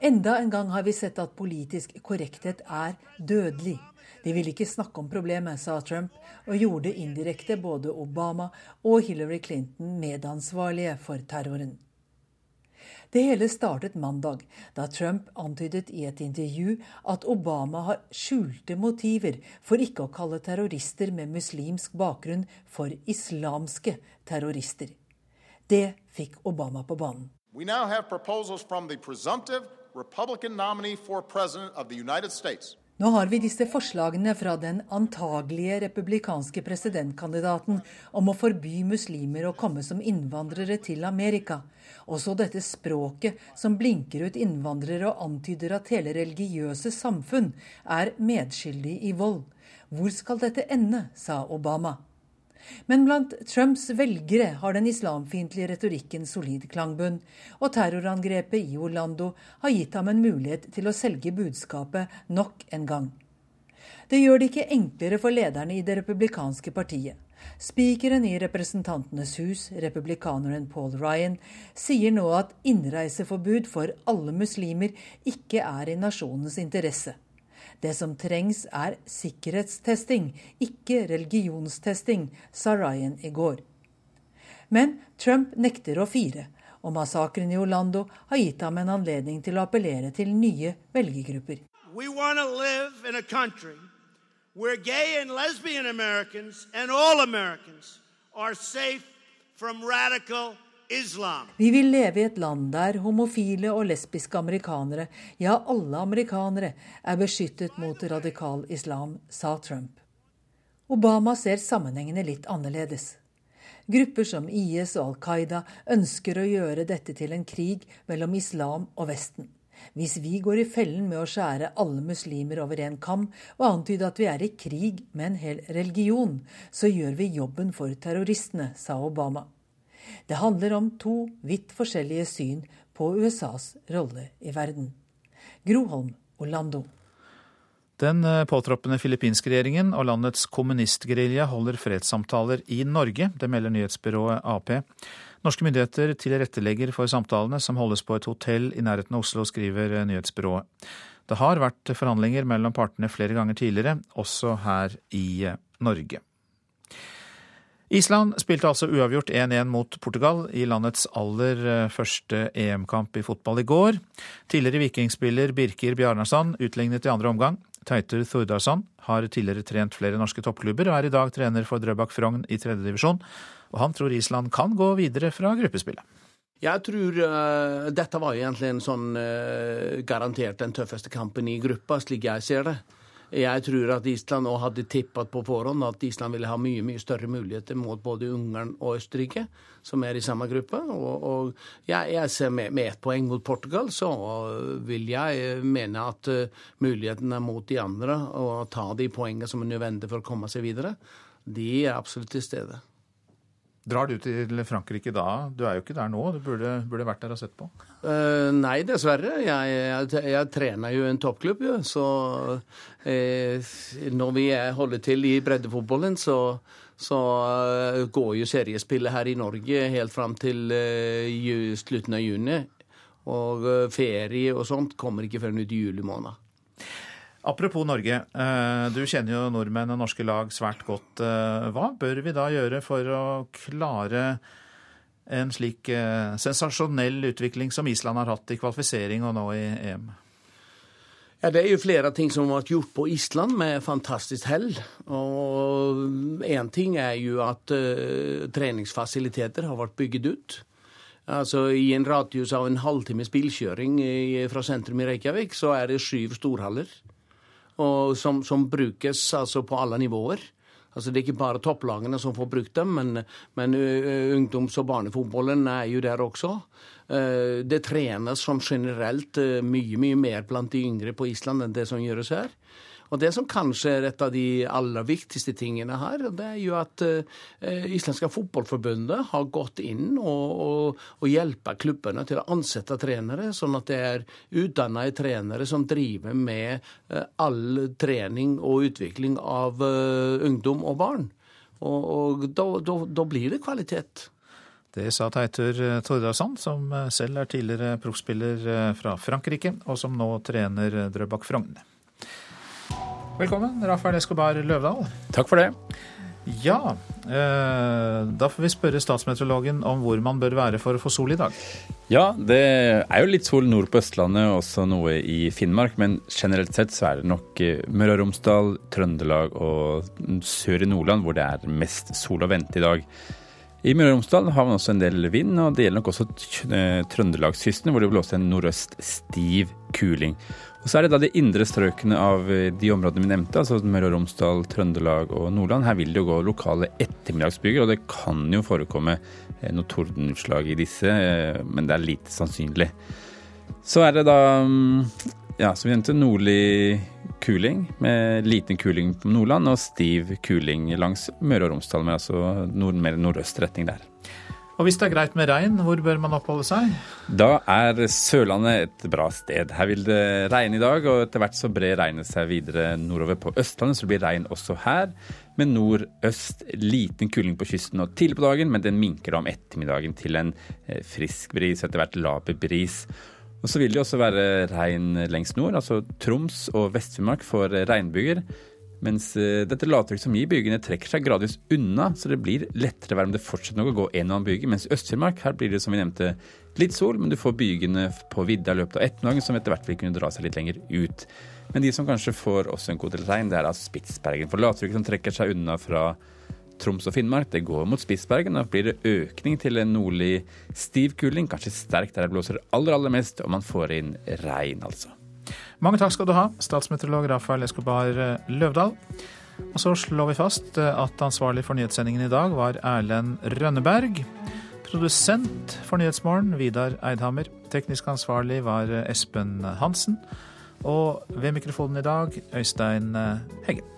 Enda en gang har vi sett at politisk korrekthet er dødelig. De vil ikke snakke om problemet, sa Trump, og gjorde indirekte både Obama og Hillary Clinton medansvarlige for terroren. Det hele startet mandag, da Trump antydet i et intervju at Obama har skjulte motiver for ikke å kalle terrorister med muslimsk bakgrunn for islamske terrorister. Det fikk Obama på banen. We now have proposals from the presumptive Republican nominee for president of the United States. Nå har vi disse forslagene fra den antagelige republikanske presidentkandidaten om å forby muslimer å komme som innvandrere til Amerika. Også dette språket som blinker ut innvandrere og antyder at hele religiøse samfunn er medskyldig i vold. Hvor skal dette ende, sa Obama. Men blant Trumps velgere har den islamfiendtlige retorikken solid klangbunn, og terrorangrepet i Orlando har gitt ham en mulighet til å selge budskapet nok en gang. Det gjør det ikke enklere for lederne i det republikanske partiet. Spikeren i Representantenes hus, republikaneren Paul Ryan, sier nå at innreiseforbud for alle muslimer ikke er i nasjonens interesse. Det som trengs er sikkerhetstesting, ikke religionstesting, sa Ryan i går. Men Trump nekter å fire, og massakren i Orlando har gitt ham en anledning til å appellere til nye velgergrupper. Where gay and lesbian Americans and all Americans are safe from radical. Vi vil leve i et land der homofile og lesbiske amerikanere, ja alle amerikanere, er beskyttet mot radikal islam, sa Trump. Obama ser sammenhengene litt annerledes. Grupper som IS og Al Qaida ønsker å gjøre dette til en krig mellom islam og Vesten. Hvis vi går i fellen med å skjære alle muslimer over en kam og antyde at vi er i krig med en hel religion, så gjør vi jobben for terroristene, sa Obama. Det handler om to vidt forskjellige syn på USAs rolle i verden. Groholm, Orlando. Den eh, påtroppende filippinske regjeringen og landets kommunistgerilja holder fredssamtaler i Norge. Det melder nyhetsbyrået Ap. Norske myndigheter tilrettelegger for samtalene, som holdes på et hotell i nærheten av Oslo, skriver nyhetsbyrået. Det har vært forhandlinger mellom partene flere ganger tidligere, også her i Norge. Island spilte altså uavgjort 1-1 mot Portugal i landets aller første EM-kamp i fotball i går. Tidligere vikingspiller Birkir Bjarnarsson utlignet i andre omgang. Teitur Thordarsson har tidligere trent flere norske toppklubber og er i dag trener for Drøbak Frogn i tredjedivisjon og han tror Island kan gå videre fra gruppespillet. Jeg tror uh, dette var egentlig en sånn uh, garantert den tøffeste kampen i gruppa, slik jeg ser det. Jeg tror at Island òg hadde tippet på forhånd at Island ville ha mye mye større muligheter mot både Ungarn og Østerrike, som er i samme gruppe. Og, og jeg, jeg, ser med, med ett poeng mot Portugal, så vil jeg mene at muligheten mulighetene mot de andre, og ta de poengene som er nødvendige for å komme seg videre, de er absolutt til stede. Drar du til Frankrike da? Du er jo ikke der nå, du burde, burde vært der og sett på? Uh, nei, dessverre. Jeg, jeg, jeg, trener jo en toppklubb, jo. Så uh, når vi holder til i breddefotballen, så, så uh, går jo seriespillet her i Norge helt fram til slutten av juni. Og ferie og sånt kommer ikke før ut i juli måned. Apropos Norge. Eh, du kjenner jo nordmenn og norske lag svært godt. Eh, hva bør vi da gjøre for å klare en slik eh, sensasjonell utvikling som Island har hatt i kvalifisering og nå i EM? Ja, Det er jo flere ting som har vært gjort på Island med fantastisk hell. Og Én ting er jo at treningsfasiliteter har vært bygget ut. Altså I en radius av en halvtimes bilkjøring fra sentrum i Reykjavik så er det syv storhaller som, som brukes altså på alle nivåer. Altså Det er ikke bare topplagene som får brukt dem, men, men ungdoms- og barnefotballen er jo der også. Det trenes som generelt mye mye mer blant de yngre på Island enn det som gjøres her. Og Det som kanskje er et av de aller viktigste tingene her, det er jo at eh, Islandske Fotballforbundet har gått inn og, og, og hjelper klubbene til å ansette trenere, sånn at det er utdannede trenere som driver med eh, all trening og utvikling av eh, ungdom og barn. Og, og da, blir det kvalitet. Det sa Teitur Tordarsson, som selv er tidligere proffspiller fra Frankrike, og som nå trener Drøbak Frogn. Velkommen, Rafael Escobar Løvdahl. Takk for det. Ja, eh, da får vi spørre statsmeteorologen om hvor man bør være for å få sol i dag. Ja, det er jo litt sol nord på Østlandet, og også noe i Finnmark. Men generelt sett så er det nok eh, Møre og Romsdal, Trøndelag og sør i Nordland hvor det er mest sol å vente i dag. I Møre og Romsdal har man også en del vind, og det gjelder nok også eh, Trøndelagskysten, hvor det blåste en nordøst stiv kuling. Og Så er det da de indre strøkene av eh, de områdene vi nevnte, altså Møre og Romsdal, Trøndelag og Nordland. Her vil det jo gå lokale ettermiddagsbyger, og det kan jo forekomme eh, noe tordenutslag i disse, men det er lite sannsynlig. Så er det da, mm, ja, som vi nevnte, nordlig kuling med liten kuling på Nordland og stiv kuling langs Møre og Romsdal, med altså nord, mer nordøst retning der. Og hvis det er greit med regn, hvor bør man oppholde seg? Da er Sørlandet et bra sted. Her vil det regne i dag, og etter hvert så brer regnet seg videre nordover på Østlandet, så det blir regn også her. Med nordøst liten kuling på kysten og tidlig på dagen, men den minker om ettermiddagen til en eh, frisk bris, etter hvert laber bris. Og så vil det også være regn lengst nord, altså Troms og Vest-Finnmark får regnbyger. Mens eh, dette lavtrykket som gir bygene, trekker seg gradvis unna, så det blir lettere vær, om det fortsetter noe å gå en og annen byge. Mens Øst-Finnmark her blir det som vi nevnte litt sol, men du får bygene på vidda i løpet av ettermiddagen som etter hvert vil kunne dra seg litt lenger ut. Men de som kanskje får også en god del regn, det er altså Spitsbergen. For lavtrykket som trekker seg unna fra Troms og Finnmark, det går mot Spitsbergen. Da blir det økning til en nordlig stiv kuling, kanskje sterk der det blåser aller, aller mest, og man får inn regn, altså. Mange takk skal du ha, statsmeteorolog Rafael Escobar eh, Løvdahl. Og så slår vi fast eh, at ansvarlig for nyhetssendingen i dag var Erlend Rønneberg. Produsent for Nyhetsmorgen Vidar Eidhammer. Teknisk ansvarlig var eh, Espen Hansen. Og ved mikrofonen i dag Øystein Heggen.